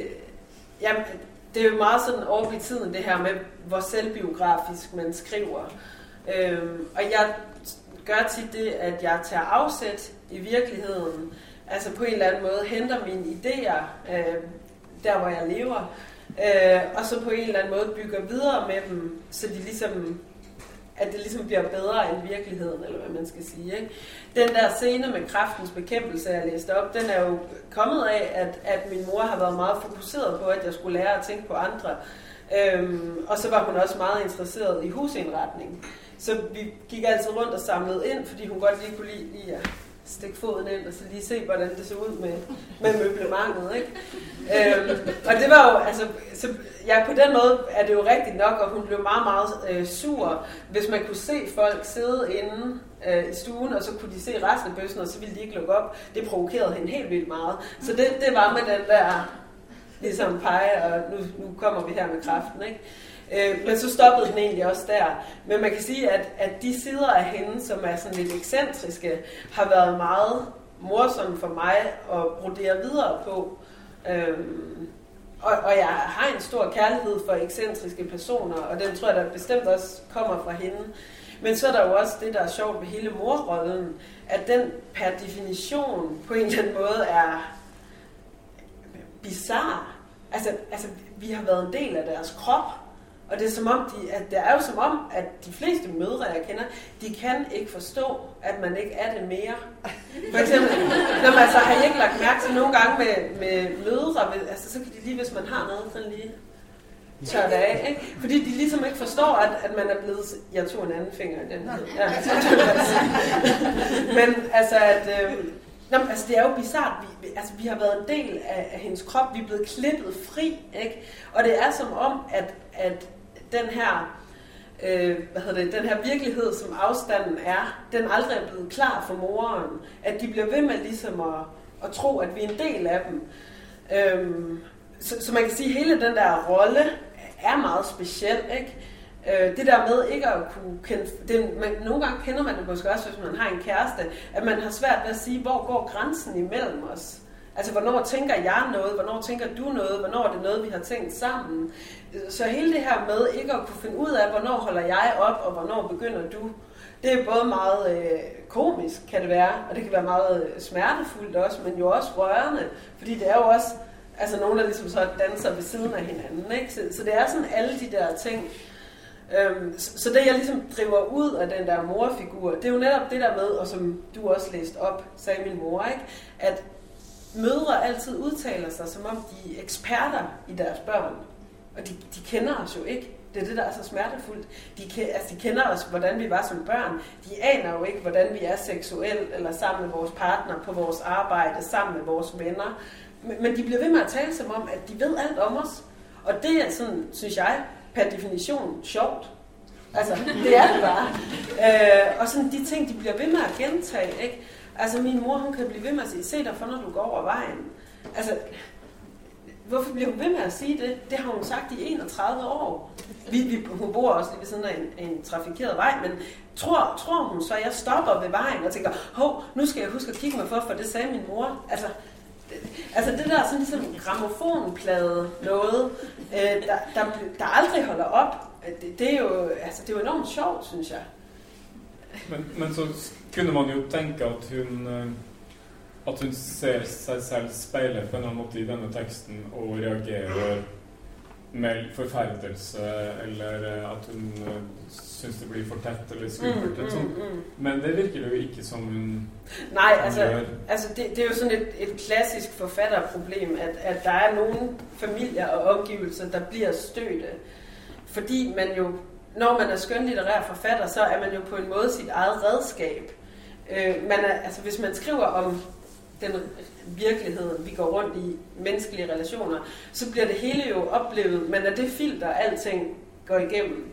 jamen, det er jo meget sådan over i tiden, det her med, hvor selvbiografisk man skriver. Øhm, og jeg gør tit det, at jeg tager afsæt i virkeligheden. Altså på en eller anden måde henter mine idéer øh, der, hvor jeg lever. Øh, og så på en eller anden måde bygger videre med dem, så de ligesom at det ligesom bliver bedre end virkeligheden, eller hvad man skal sige. Ikke? Den der scene med kraftens bekæmpelse, jeg læste op, den er jo kommet af, at, at min mor har været meget fokuseret på, at jeg skulle lære at tænke på andre. Øhm, og så var hun også meget interesseret i husindretning. Så vi gik altid rundt og samlede ind, fordi hun godt lige kunne lide, lide at stikke foden ind og så lige se, hvordan det så ud med, med møblementet. Ikke? Øhm, og det var jo, altså, så, ja, på den måde er det jo rigtigt nok, og hun blev meget, meget øh, sur, hvis man kunne se folk sidde inde øh, i stuen, og så kunne de se resten af bøssen, og så ville de ikke lukke op. Det provokerede hende helt vildt meget. Så det, det var med den der, ligesom pege, og nu, nu kommer vi her med kraften, ikke? Øh, men så stoppede den egentlig også der. Men man kan sige, at, at de sider af hende, som er sådan lidt ekscentriske, har været meget morsomme for mig at brodere videre på. Øhm, og, og jeg har en stor kærlighed for ekscentriske personer, og den tror jeg da bestemt også kommer fra hende. Men så er der jo også det, der er sjovt ved hele morrollen, at den per definition på en eller anden måde er bizarre. Altså, altså, vi har været en del af deres krop, og det er som om, de, at det er jo som om, at de fleste mødre, jeg kender, de kan ikke forstå, at man ikke er det mere. For eksempel, når man altså har ikke lagt mærke til nogle gange med, med mødre, altså så kan de lige, hvis man har noget, sådan lige tør det af. Ikke? Fordi de ligesom ikke forstår, at, at man er blevet... Jeg tog en anden finger i den. Ja, Men altså, at... Øh, Nå, altså, det er jo bizart. Vi, altså, vi har været en del af, af hendes krop. Vi er blevet klippet fri. Ikke? Og det er som om, at, at den her øh, hvad hedder det, den her virkelighed, som afstanden er, den aldrig er blevet klar for moren. At de bliver ved med ligesom at, at tro, at vi er en del af dem. Øhm, så, så man kan sige, at hele den der rolle er meget speciel, ikke? Øh, det der med ikke at kunne kende, det, man, nogle gange kender man det måske også, hvis man har en kæreste, at man har svært ved at sige, hvor går grænsen imellem os. Altså, hvornår tænker jeg noget? Hvornår tænker du noget? Hvornår er det noget, vi har tænkt sammen? Så hele det her med ikke at kunne finde ud af, hvornår holder jeg op, og hvornår begynder du, det er både meget øh, komisk, kan det være, og det kan være meget øh, smertefuldt også, men jo også rørende, fordi det er jo også altså nogen, der ligesom så danser ved siden af hinanden. Ikke? Så, så det er sådan alle de der ting. Øhm, så, så det, jeg ligesom driver ud af den der morfigur, det er jo netop det der med, og som du også læste op, sagde min mor, ikke? at mødre altid udtaler sig, som om de er eksperter i deres børn. Og de, de kender os jo ikke. Det er det, der er så smertefuldt. De, altså, de kender os, hvordan vi var som børn. De aner jo ikke, hvordan vi er seksuelt, eller sammen med vores partner, på vores arbejde, sammen med vores venner. Men de bliver ved med at tale som om, at de ved alt om os. Og det er sådan, synes jeg, per definition sjovt. Altså, det er det bare. Øh, og sådan de ting, de bliver ved med at gentage, ikke? Altså, min mor, hun kan blive ved med at sige, se dig for, når du går over vejen. Altså, hvorfor bliver hun ved med at sige det? Det har hun sagt i 31 år. Vi, vi, hun bor også lige ved siden af en, en trafikeret vej, men tror, tror hun så, at jeg stopper ved vejen og tænker, hov, nu skal jeg huske at kigge mig for, for det sagde min mor. Altså, altså det der sådan ligesom gramofonplade noget, øh, der, der, der aldrig holder op, øh, det, det, er jo, altså, det er jo enormt sjovt, synes jeg. Men, men så kunne man jo tænke at hun, øh, at hun ser sig selv spejle på en anden måde i denne teksten og reagerer med forfærdelse, eller øh, at hun synes det blir for tæt eller skummelt. Mm, mm, mm. Men det virker jo ikke som hun Nej, altså, altså det, det er jo sådan et, et klassisk forfatterproblem, at, at der er nogle familier og omgivelser, der bliver støtte. Fordi man jo, når man er skønlitterær forfatter, så er man jo på en måde sit eget redskab. Øh, man er, altså, hvis man skriver om den virkelighed, vi går rundt i, menneskelige relationer, så bliver det hele jo oplevet, men er det filter, alting går igennem.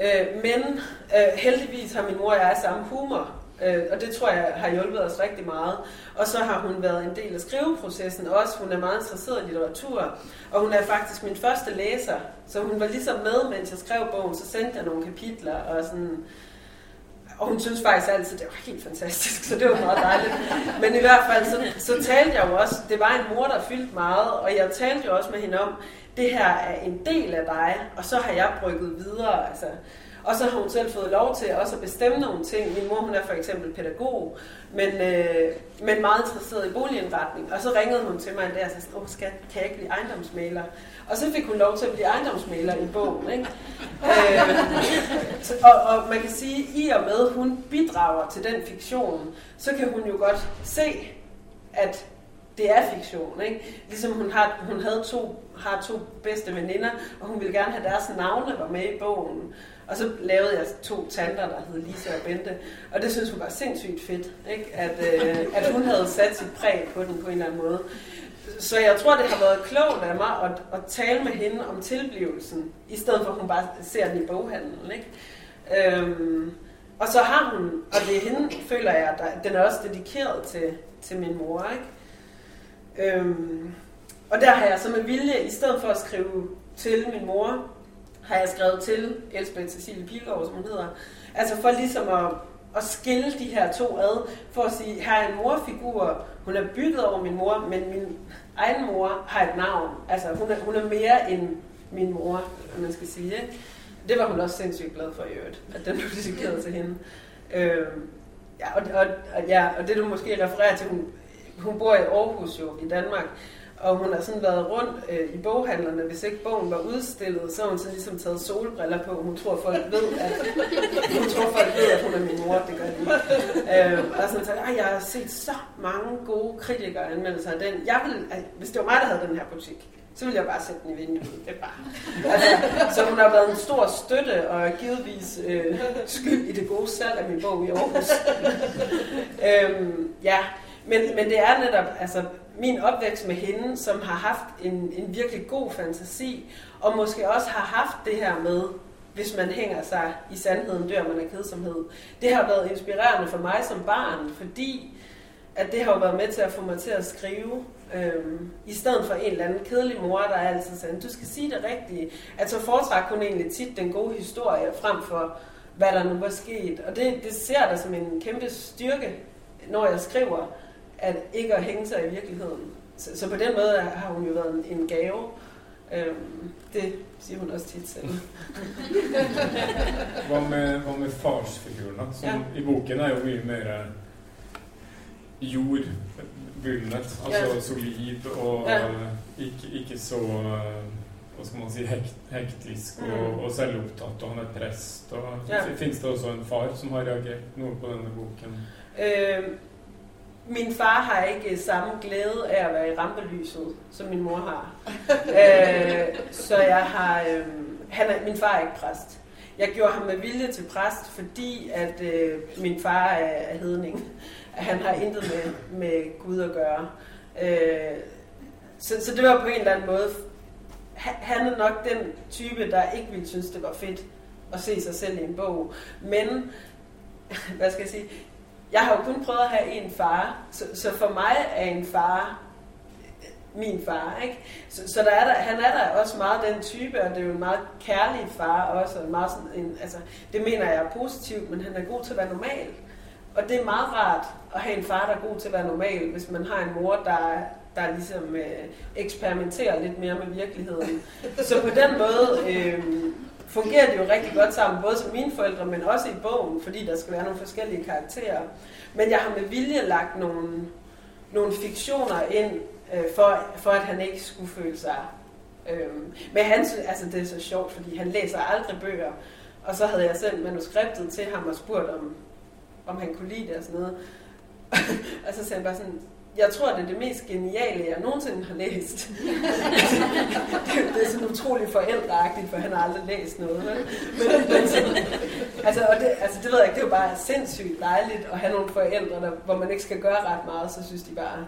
Øh, men øh, heldigvis har min mor og jeg samme humor, øh, og det tror jeg har hjulpet os rigtig meget. Og så har hun været en del af skriveprocessen også. Hun er meget interesseret i litteratur, og hun er faktisk min første læser. Så hun var ligesom med, mens jeg skrev bogen, så sendte jeg nogle kapitler og sådan... Og hun synes faktisk altid, at det var helt fantastisk, så det var meget dejligt. Men i hvert fald, så, så talte jeg jo også, det var en mor, der fyldte meget, og jeg talte jo også med hende om, det her er en del af dig, og så har jeg brygget videre. Altså. Og så har hun selv fået lov til også at bestemme nogle ting. Min mor hun er for eksempel pædagog, men, øh, men meget interesseret i boligindretning. Og så ringede hun til mig en dag og sagde, Åh, skat, kan jeg ikke blive ejendomsmaler? Og så fik hun lov til at blive ejendomsmaler i bogen. Ikke? øh, og, og man kan sige, at i og med, hun bidrager til den fiktion, så kan hun jo godt se, at det er fiktion, ikke? Ligesom hun, har, hun havde to, har to bedste veninder, og hun ville gerne have deres navne var med i bogen. Og så lavede jeg to tanter, der hed Lisa og Bente. Og det synes hun var sindssygt fedt, ikke? At, øh, at hun havde sat sit præg på den på en eller anden måde. Så jeg tror, det har været klogt af mig at, at tale med hende om tilblivelsen, i stedet for at hun bare ser den i boghandlen. Ikke? Øhm, og så har hun, og det er hende, føler jeg, der, den er også dedikeret til, til min mor. Ikke? Øhm, og der har jeg så med vilje, i stedet for at skrive til min mor, har jeg skrevet til Elsbeth Cecilie Pilgaard, som hun hedder. Altså for ligesom at, at skille de her to ad, for at sige, her er en morfigur, hun er bygget over min mor, men min egen mor har et navn. Altså hun er, hun er mere end min mor, man skal sige. Ikke? Det var hun også sindssygt glad for i øvrigt, at den blev dedikeret til hende. Øh, ja, og, og, og, ja, og det du måske refererer til, hun, hun bor i Aarhus jo, i Danmark, og hun har sådan været rundt øh, i boghandlerne. Hvis ikke bogen var udstillet, så har hun så ligesom taget solbriller på. Hun tror, folk ved, at, hun tror, folk ved, at hun er min mor. Det gør de øh, Og sådan sagt, jeg har set så mange gode kritikere anmeldelser af den. Jeg vil, altså, hvis det var mig, der havde den her butik, så ville jeg bare sætte den i vinduet. Det er bare. Altså, så hun har været en stor støtte og givetvis øh, skyld i det gode salg af min bog i Aarhus. øhm, ja, men, men det er netop altså, min opvækst med hende, som har haft en, en virkelig god fantasi, og måske også har haft det her med, hvis man hænger sig i sandheden, dør man af kedsomhed. Det har været inspirerende for mig som barn, fordi at det har været med til at få mig til at skrive, øhm, i stedet for en eller anden kedelig mor, der altid sagde, du skal sige det rigtige. At så foretræk hun egentlig tit den gode historie, frem for hvad der nu var sket. Og det, det ser der som en kæmpe styrke, når jeg skriver, at ikke at hænge sig i virkeligheden. Så, så på den måde har hun jo været en, en gave. Øhm, det siger hun også tit selv. hvad med, hvad med farsfiguren? Som ja. i boken er jo mye mere jordbundet, altså ja. solid og ja. ikke, ikke så hva skal man si, hekt, hektisk og, mm. og selvopptatt, og han er prest. Og, ja. Fins det også en far som har reagert noe på denne boken? Øh, min far har ikke samme glæde af at være i rampelyset, som min mor har. øh, så jeg har... Øh, han er, min far er ikke præst. Jeg gjorde ham med vilje til præst, fordi at øh, min far er, er hedning. Han har intet med, med Gud at gøre. Øh, så, så det var på en eller anden måde... Han er nok den type, der ikke ville synes, det var fedt at se sig selv i en bog. Men, hvad skal jeg sige, jeg har jo kun prøvet at have en far, så, så for mig er en far min far, ikke? Så, så der er der, han er der også meget den type, og det er jo en meget kærlig far også, og meget sådan en, altså, det mener jeg er positivt, men han er god til at være normal. Og det er meget rart at have en far, der er god til at være normal, hvis man har en mor, der, der ligesom øh, eksperimenterer lidt mere med virkeligheden. Så på den måde, øh, fungerer det jo rigtig godt sammen, både som mine forældre, men også i bogen, fordi der skal være nogle forskellige karakterer. Men jeg har med vilje lagt nogle, nogle fiktioner ind, øh, for, for at han ikke skulle føle sig... Øh, men han, altså det er så sjovt, fordi han læser aldrig bøger, og så havde jeg sendt manuskriptet til ham og spurgt, om, om han kunne lide det og sådan noget. og så sagde han bare sådan, jeg tror, det er det mest geniale, jeg nogensinde har læst. det er sådan utrolig forældreagtigt, for han har aldrig læst noget. Men, men sådan, altså, og det, altså, det ved jeg ikke, det er jo bare sindssygt dejligt at have nogle forældre, der, hvor man ikke skal gøre ret meget, så synes de bare,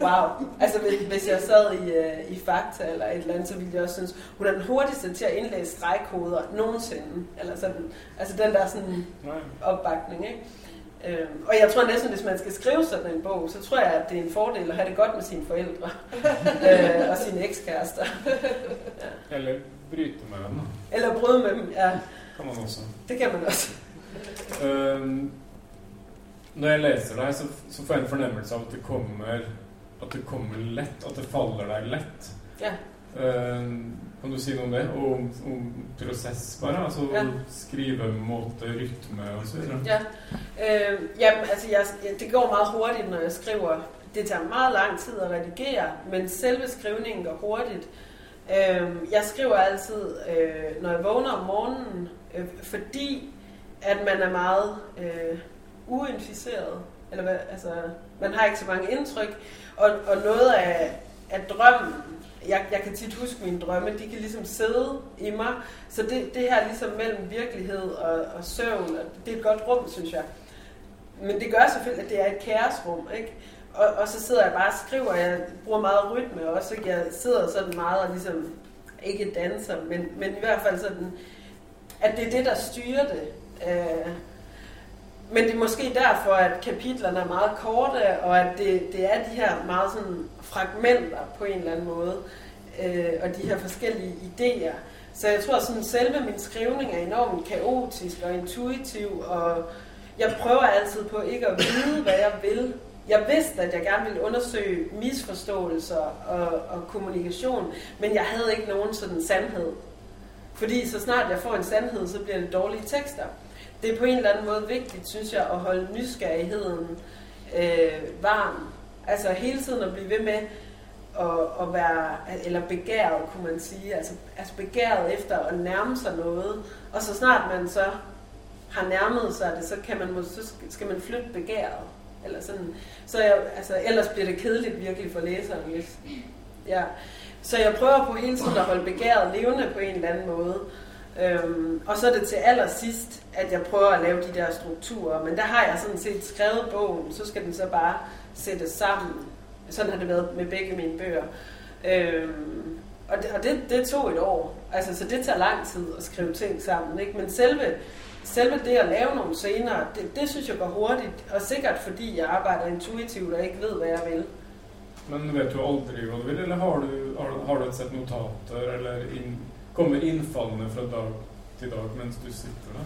wow. Altså hvis jeg sad i, uh, i Fakta eller et eller andet, så ville jeg også synes, hun er den hurtigste til at indlæse stregkoder nogensinde. Eller sådan, altså den der sådan opbakning, ikke? Øh, og jeg tror næsten, hvis man skal skrive sådan en bog, så tror jeg, at det er en fordel at have det godt med sine forældre øh, og sine ekskærester. ja. Eller bryte med dem. Eller bryde med dem, ja. Kan man også. Det kan man også. um, når jeg læser dig, så, så får jeg en fornemmelse av at det kommer, at det kommer lett, at det faller deg lett. Ja. Um, kan du si noe om det? Og om, om prosess, bare? Altså ja. skrivemåte, rytme og så videre? Ja. Øh, jamen, altså, jeg, det går meget hurtigt, når jeg skriver. Det tager meget lang tid at redigere, men selve skrivningen går hurtigt. Øh, jeg skriver altid, øh, når jeg vågner om morgenen, øh, fordi at man er meget øh, uinficeret. Eller hvad, altså, man har ikke så mange indtryk. Og, og noget af, af drømmen jeg, jeg kan tit huske mine drømme, de kan ligesom sidde i mig. Så det, det her ligesom mellem virkelighed og, og søvn, og det er et godt rum, synes jeg. Men det gør selvfølgelig, at det er et kaosrum, ikke? Og, og så sidder jeg bare og skriver, jeg bruger meget rytme også, ikke? Jeg sidder sådan meget og ligesom, ikke danser, men, men i hvert fald sådan, at det er det, der styrer det. Øh, men det er måske derfor, at kapitlerne er meget korte, og at det, det er de her meget sådan fragmenter på en eller anden måde, øh, og de her forskellige idéer. Så jeg tror, at selve min skrivning er enormt kaotisk og intuitiv, og jeg prøver altid på ikke at vide, hvad jeg vil. Jeg vidste, at jeg gerne ville undersøge misforståelser og, og kommunikation, men jeg havde ikke nogen sådan sandhed. Fordi så snart jeg får en sandhed, så bliver det dårlige tekster det er på en eller anden måde vigtigt, synes jeg, at holde nysgerrigheden øh, varm. Altså hele tiden at blive ved med at, at være, eller begæret, kunne man sige. Altså, altså begæret efter at nærme sig noget. Og så snart man så har nærmet sig det, så, kan man, så skal man flytte begæret. Eller sådan. Så jeg, altså, ellers bliver det kedeligt virkelig for læseren. Hvis, ja. Så jeg prøver på hele tiden at holde begæret levende på en eller anden måde. Øhm, og så er det til allersidst, at jeg prøver at lave de der strukturer. Men der har jeg sådan set skrevet bogen, så skal den så bare sættes sammen. Sådan har det været med begge mine bøger. Øhm, og det, og det, det tog et år. Altså, så det tager lang tid at skrive ting sammen. Ikke? Men selve, selve det at lave nogle scener, det, det synes jeg går hurtigt. Og sikkert fordi jeg arbejder intuitivt og ikke ved, hvad jeg vil. Men vet du aldrig, hvad du vil, eller har du, har, har du et sæt notater, eller in, kommer indfallene fra dag til dag, mens du sitter der?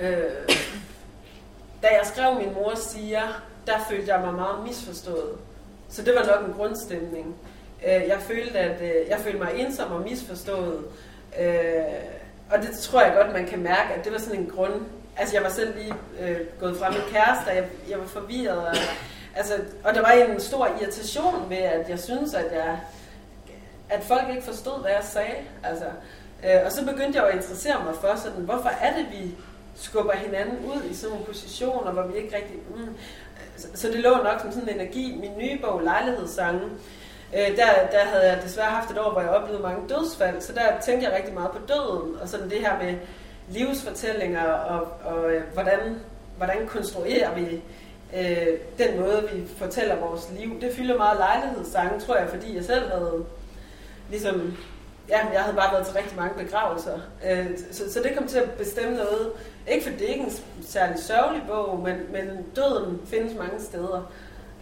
Øh, da jeg skrev min mor siger, der følte jeg mig meget misforstået. Så det var nok en grundstemning. Øh, jeg følte, at øh, jeg følte mig ensom og misforstået. Øh, og det tror jeg godt, man kan mærke, at det var sådan en grund. Altså, jeg var selv lige øh, gået fra min kæreste, og jeg, jeg var forvirret. Og, altså, og der var en stor irritation ved, at jeg synes, at jeg at folk ikke forstod, hvad jeg sagde. Altså, øh, og så begyndte jeg at interessere mig for, sådan, hvorfor er det, vi skubber hinanden ud i sådan nogle positioner, hvor vi ikke rigtig... Mm. Så, så det lå nok som sådan en energi. Min nye bog, Lejlighedssange, øh, der, der havde jeg desværre haft et år, hvor jeg oplevede mange dødsfald, så der tænkte jeg rigtig meget på døden, og sådan det her med livsfortællinger, og, og øh, hvordan, hvordan konstruerer vi øh, den måde, vi fortæller vores liv. Det fylder meget lejlighedssange, tror jeg, fordi jeg selv havde ligesom, ja, jeg havde bare været til rigtig mange begravelser. Øh, så, så det kom til at bestemme noget. Ikke fordi det er ikke en særlig sørgelig bog, men, men døden findes mange steder.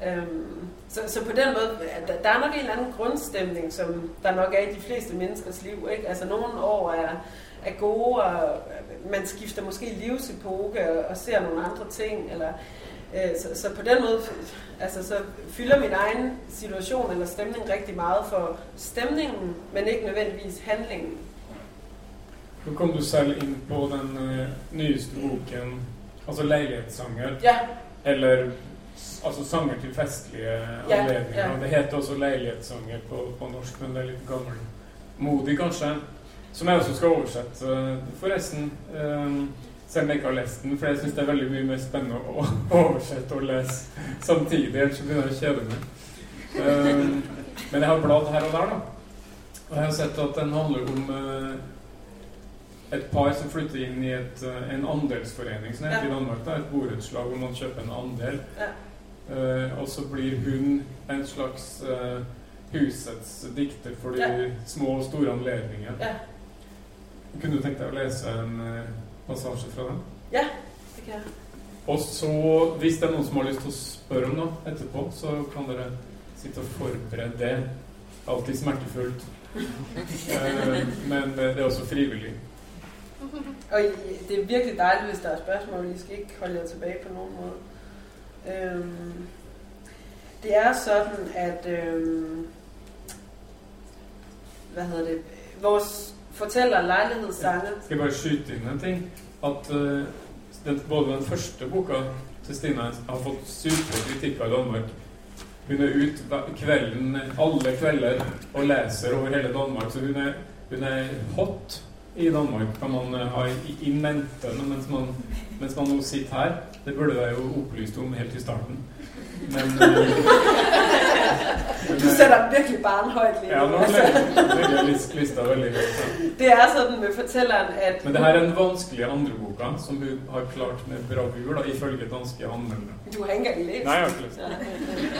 Øhm, så, så på den måde, der, der er nok en eller anden grundstemning, som der nok er i de fleste menneskers liv. Ikke? Altså nogle år er, er gode, og man skifter måske livsepoke og, og ser nogle andre ting, eller Øh, så, så på den måde altså, så fylder min egen situation eller stemning rigtig meget for stemningen, men ikke nødvendigvis handlingen. Nu kom du selv ind på den uh, nyeste boken, altså lejlighedssanger. Ja. Eller altså sanger til festlige ja, anledninger. Ja. Det heter også lejlighedssanger på, på norsk, men det er lidt gammel modig kanskje. Som jeg også skal oversette. Forresten, um, selv om jeg ikke har lest den, for jeg synes det er veldig mye mer spennende å oversette og lese samtidig, ellers begynner jeg å kjede meg. Um, men jeg har bladd her og der, da. Og jeg har sett at den handler om uh, et par som flytter inn i et, uh, en andelsforening som heter ja. i Danmark. Da, et borettslag hvor man kjøper en andel. Ja. Uh, og så blir hun en slags husets dikter for de ja. små og store anledninger. Ja. Kunne du tenkt deg å lese en passasje fra den? Ja, det kan jeg. Og så, hvis det er noen som har lyst til å spørre om noe etterpå, så kan dere sitte og forberede det. Alltid smertefullt. eh, men det er også frivillig. Og det er virkelig dejligt, hvis der er spørgsmål. I skal ikke holde jer tilbage på nogen måde. Øhm, det er sådan, at øhm, hvad hedder det, vores fortæller lejlighedssange. Skal bare skyde ind en ting? At øh, den, både den første boka til Stine har fått super kritikker i Danmark. Hun er ute kvelden, alle kvelder og leser over hele Danmark, så hun er, hun er hot i Danmark, kan man uh, ha i, i mente mens man, mens man nå sitter her. Det burde jeg jo opplyst om helt i starten. Men uh, du sætter virkelig bare en højt lige Ja, nå altså, legger jeg list- lista veldig høyt. ja. det er sådan med fortælleren, at Men det her er den vanskelige andre boka, som hun har klart med bravur, da, ifølge danske anmeldere. du har ikke engang læst. Nei, jeg har ikke lyst.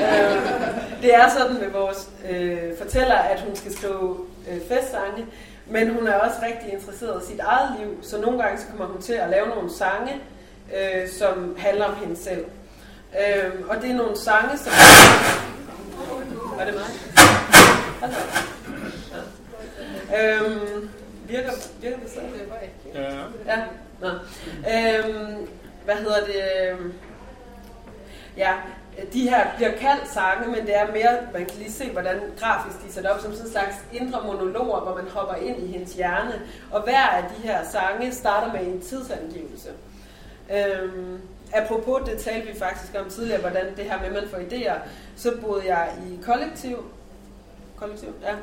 Øh, det er sådan med vores øh, fortæller, at hun skal skrive øh, festsange, men hun er også rigtig interesseret i sit eget liv, så nogle gange så kommer hun til at lave nogle sange, øh, som handler om hende selv. Øh, og det er nogle sange, som... Var det mig? Hold. Ja. Øhm, virker, virker det stadig? Ja. Ja. Nå. Øhm, hvad hedder det? Ja, de her bliver kaldt sange, men det er mere, man kan lige se, hvordan grafisk de er sat op som sådan en slags indre monologer, hvor man hopper ind i hendes hjerne. Og hver af de her sange starter med en tidsangivelse. Øhm, apropos, det talte vi faktisk om tidligere, hvordan det her med, at man får idéer. Så boede jeg i kollektiv, kollektiv, ja.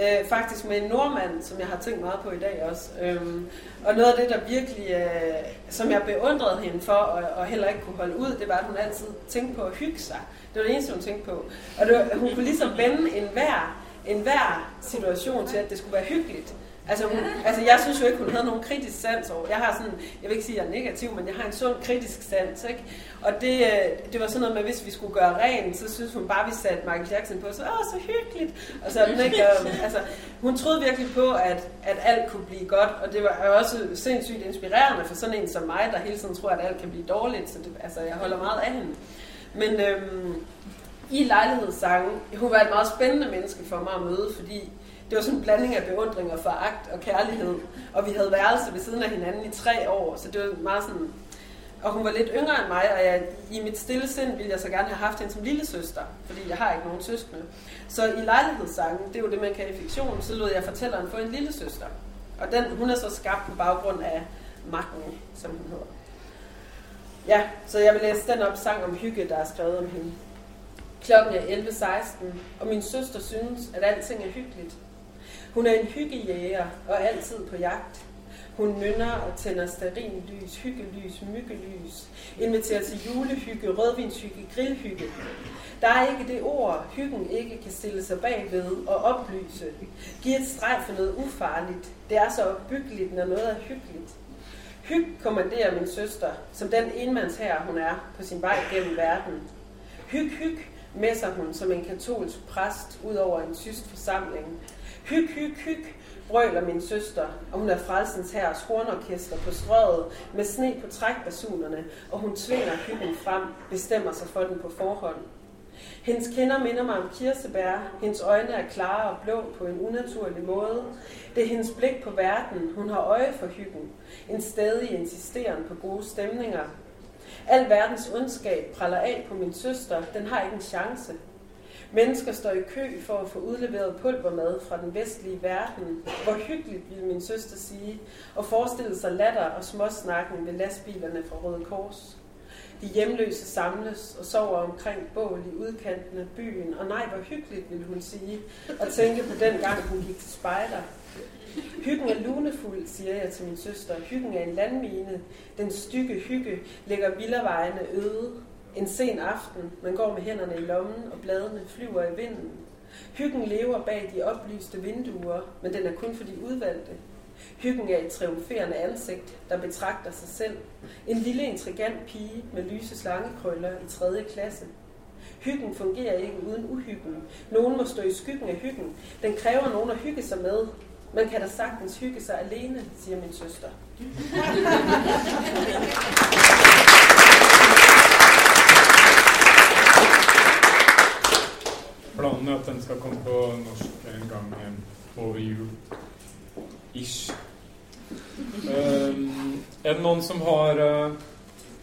Øh, faktisk med en nordmand, som jeg har tænkt meget på i dag også. Øhm, og noget af det, der virkelig, øh, som jeg beundrede hende for, og, og heller ikke kunne holde ud, det var, at hun altid tænkte på at hygge sig. Det var det eneste, hun tænkte på. Og det var, hun kunne ligesom vende en enhver en situation til, at det skulle være hyggeligt. Altså, hun, altså, jeg synes jo ikke, hun havde nogen kritisk sans over. Jeg har sådan, jeg vil ikke sige, at jeg er negativ, men jeg har en sund kritisk sans, ikke? Og det, øh, det var sådan noget med, hvis vi skulle gøre rent, så synes hun bare, vi satte Michael Jackson på, så åh, så hyggeligt. Og så den ikke, og, altså, hun troede virkelig på, at, at alt kunne blive godt, og det var også sindssygt inspirerende for sådan en som mig, der hele tiden tror, at alt kan blive dårligt, så det, altså, jeg holder meget af hende. Men øhm, i lejlighedssangen, hun var et meget spændende menneske for mig at møde, fordi det var sådan en blanding af beundring og foragt og kærlighed. Og vi havde værelse ved siden af hinanden i tre år, så det var meget sådan... Og hun var lidt yngre end mig, og jeg, i mit stille sind ville jeg så gerne have haft hende som lille søster, fordi jeg har ikke nogen søskende. Så i lejlighedssangen, det er jo det, man kan i fiktion, så lod jeg fortælleren få en lille søster. Og den, hun er så skabt på baggrund af Magten, som hun hedder. Ja, så jeg vil læse den op, sang om hygge, der er skrevet om hende. Klokken er 11.16, og min søster synes, at alting er hyggeligt. Hun er en hyggejæger og altid på jagt. Hun nynner og tænder lys, hyggelys, myggelys, inviterer til julehygge, rødvinshygge, grillhygge. Der er ikke det ord, hyggen ikke kan stille sig bagved og oplyse. Giv et streg for noget ufarligt. Det er så opbyggeligt, når noget er hyggeligt. Hyg kommanderer min søster, som den enmands her hun er på sin vej gennem verden. Hyg, hyg, messer hun som en katolsk præst ud over en tysk forsamling. Hyg, hyg, hyg, brøler min søster, og hun er frelsens herres hornorkester på strøget med sne på trækbasunerne, og hun tvinger hyggen frem, bestemmer sig for den på forhånd. Hendes kinder minder mig om kirsebær, hendes øjne er klare og blå på en unaturlig måde. Det er hendes blik på verden, hun har øje for hyggen, en stadig insisteren på gode stemninger. Al verdens ondskab praller af på min søster, den har ikke en chance. Mennesker står i kø for at få udleveret pulvermad fra den vestlige verden. Hvor hyggeligt, ville min søster sige, og forestille sig latter og småsnakken ved lastbilerne fra Røde Kors. De hjemløse samles og sover omkring bål i udkanten af byen, og nej, hvor hyggeligt, ville hun sige, og tænke på den gang, hun gik til spejder. Hyggen er lunefuld, siger jeg til min søster. Hyggen er en landmine. Den stykke hygge ligger villavejene øde. En sen aften, man går med hænderne i lommen, og bladene flyver i vinden. Hyggen lever bag de oplyste vinduer, men den er kun for de udvalgte. Hyggen er et triumferende ansigt, der betragter sig selv. En lille intrigant pige med lyse slangekrøller i 3. klasse. Hyggen fungerer ikke uden uhyggen. Nogen må stå i skyggen af hyggen. Den kræver nogen at hygge sig med. Man kan da sagtens hygge sig alene, siger min søster. Planen er at den skal komme på norsk en gang over jul. Ish. Um, er det noen som har uh,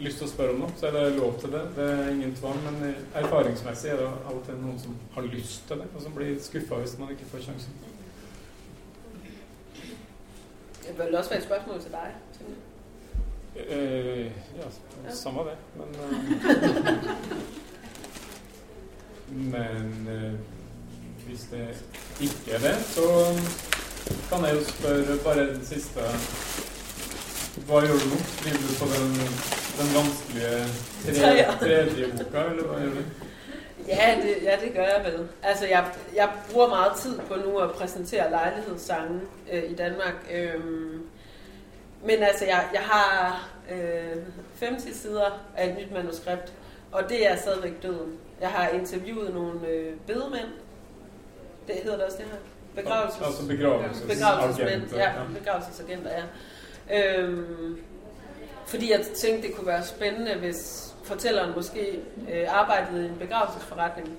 lyst til å spørre om noe, så er det lov til det. Det er ingen tvang, men eh, erfaringsmessig er det av og til noen som har lyst til det, og som blir skuffa hvis man ikke får sjansen. Det vil også være et spørgsmål til dig. Eh, ja, samme det, men eh, Men eh, hvis det ikke er det, så kan jeg jo spørre bare den siste Hva gjør du nå? Skriver du på den, den vanskelige tre, Tredje. tredje boka, eller hva gjør du? Ja, det, ja, det gør jeg vel. Altså, jeg, jeg bruger meget tid på nu at præsentere lejlighedssange øh, i Danmark. Øhm, men altså, jeg, jeg har øh, 50 sider af et nyt manuskript, og det er stadigvæk døden. Jeg har interviewet nogle øh, bedemænd. Det hedder det også det her? Begravelses... Altså begravelses Begravelsesmænd, ja. ja. Begravelsesagenter, ja. Øhm, fordi jeg tænkte, det kunne være spændende, hvis fortælleren måske øh, arbejdede i en begravelsesforretning.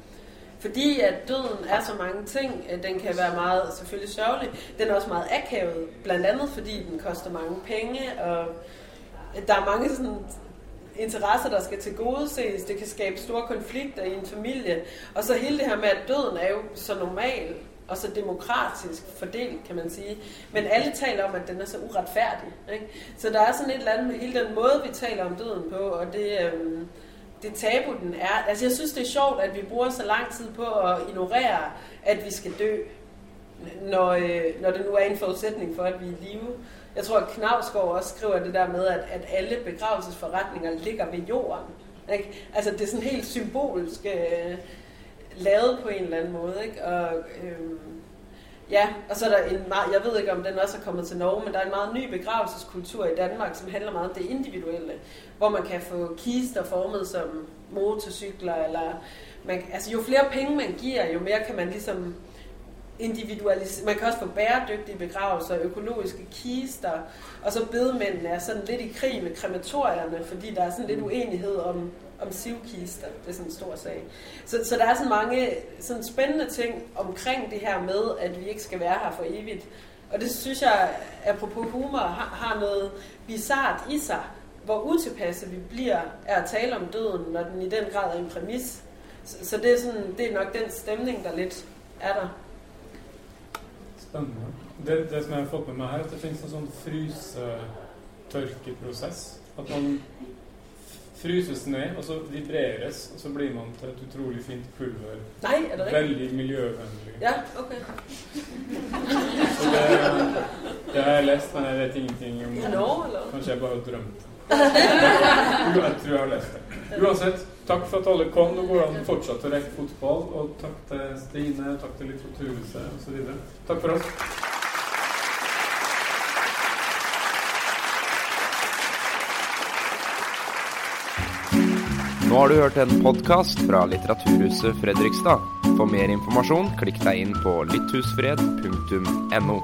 Fordi at døden er så mange ting, at den kan være meget selvfølgelig sørgelig. Den er også meget akavet, blandt andet fordi den koster mange penge, og der er mange sådan interesser, der skal tilgodeses. Det kan skabe store konflikter i en familie. Og så hele det her med, at døden er jo så normal og så demokratisk fordelt, kan man sige. Men alle taler om, at den er så uretfærdig. Ikke? Så der er sådan et eller andet med hele den måde, vi taler om døden på, og det, øhm, det tabu, den er. Altså jeg synes, det er sjovt, at vi bruger så lang tid på at ignorere, at vi skal dø, når, øh, når det nu er en forudsætning for, at vi er i live. Jeg tror, at Knavsgaard også skriver det der med, at, at alle begravelsesforretninger ligger ved jorden. Ikke? Altså det er sådan helt symbolsk øh, lavet på en eller anden måde. Ikke? Og, øh, ja, og så er der en meget, jeg ved ikke om den også er kommet til Norge, men der er en meget ny begravelseskultur i Danmark, som handler meget om det individuelle, hvor man kan få kister formet som motorcykler, eller man, altså jo flere penge man giver, jo mere kan man ligesom individualisere. Man kan også få bæredygtige begravelser, økologiske kister, og så bedemændene er sådan lidt i krig med krematorierne, fordi der er sådan lidt uenighed om, om sivkister. Det er sådan en stor sag. Så, så der er sådan mange sådan spændende ting omkring det her med, at vi ikke skal være her for evigt. Og det synes jeg, apropos humor, har, har noget bizart i sig, hvor utilpasse vi bliver af at tale om døden, når den i den grad er en præmis. Så, så det, er sådan, det er nok den stemning, der lidt er der. Spennende. Det, det som jeg har fått med meg her, er at det finnes en sånn frysetørkeprosess. At man fryses ned, og så vibreres, og så blir man til et utrolig fint pulver. Nej, er det rigtigt? Veldig miljøvennlig. Ja, okay. Så det, det har jeg lest, men jeg vet ingenting om eller? Kanskje jeg bare har drømt det. Jeg tror jeg har lest det. Uansett, takk for at alle kom. Nå går det an fortsatt å rekke fotball. Og takk til Stine, takk til Litteraturhuset osv. Takk for oss. Nå har du hørt en podkast fra Litteraturhuset Fredrikstad. For mer informasjon, klikk deg inn på litthusfred.no.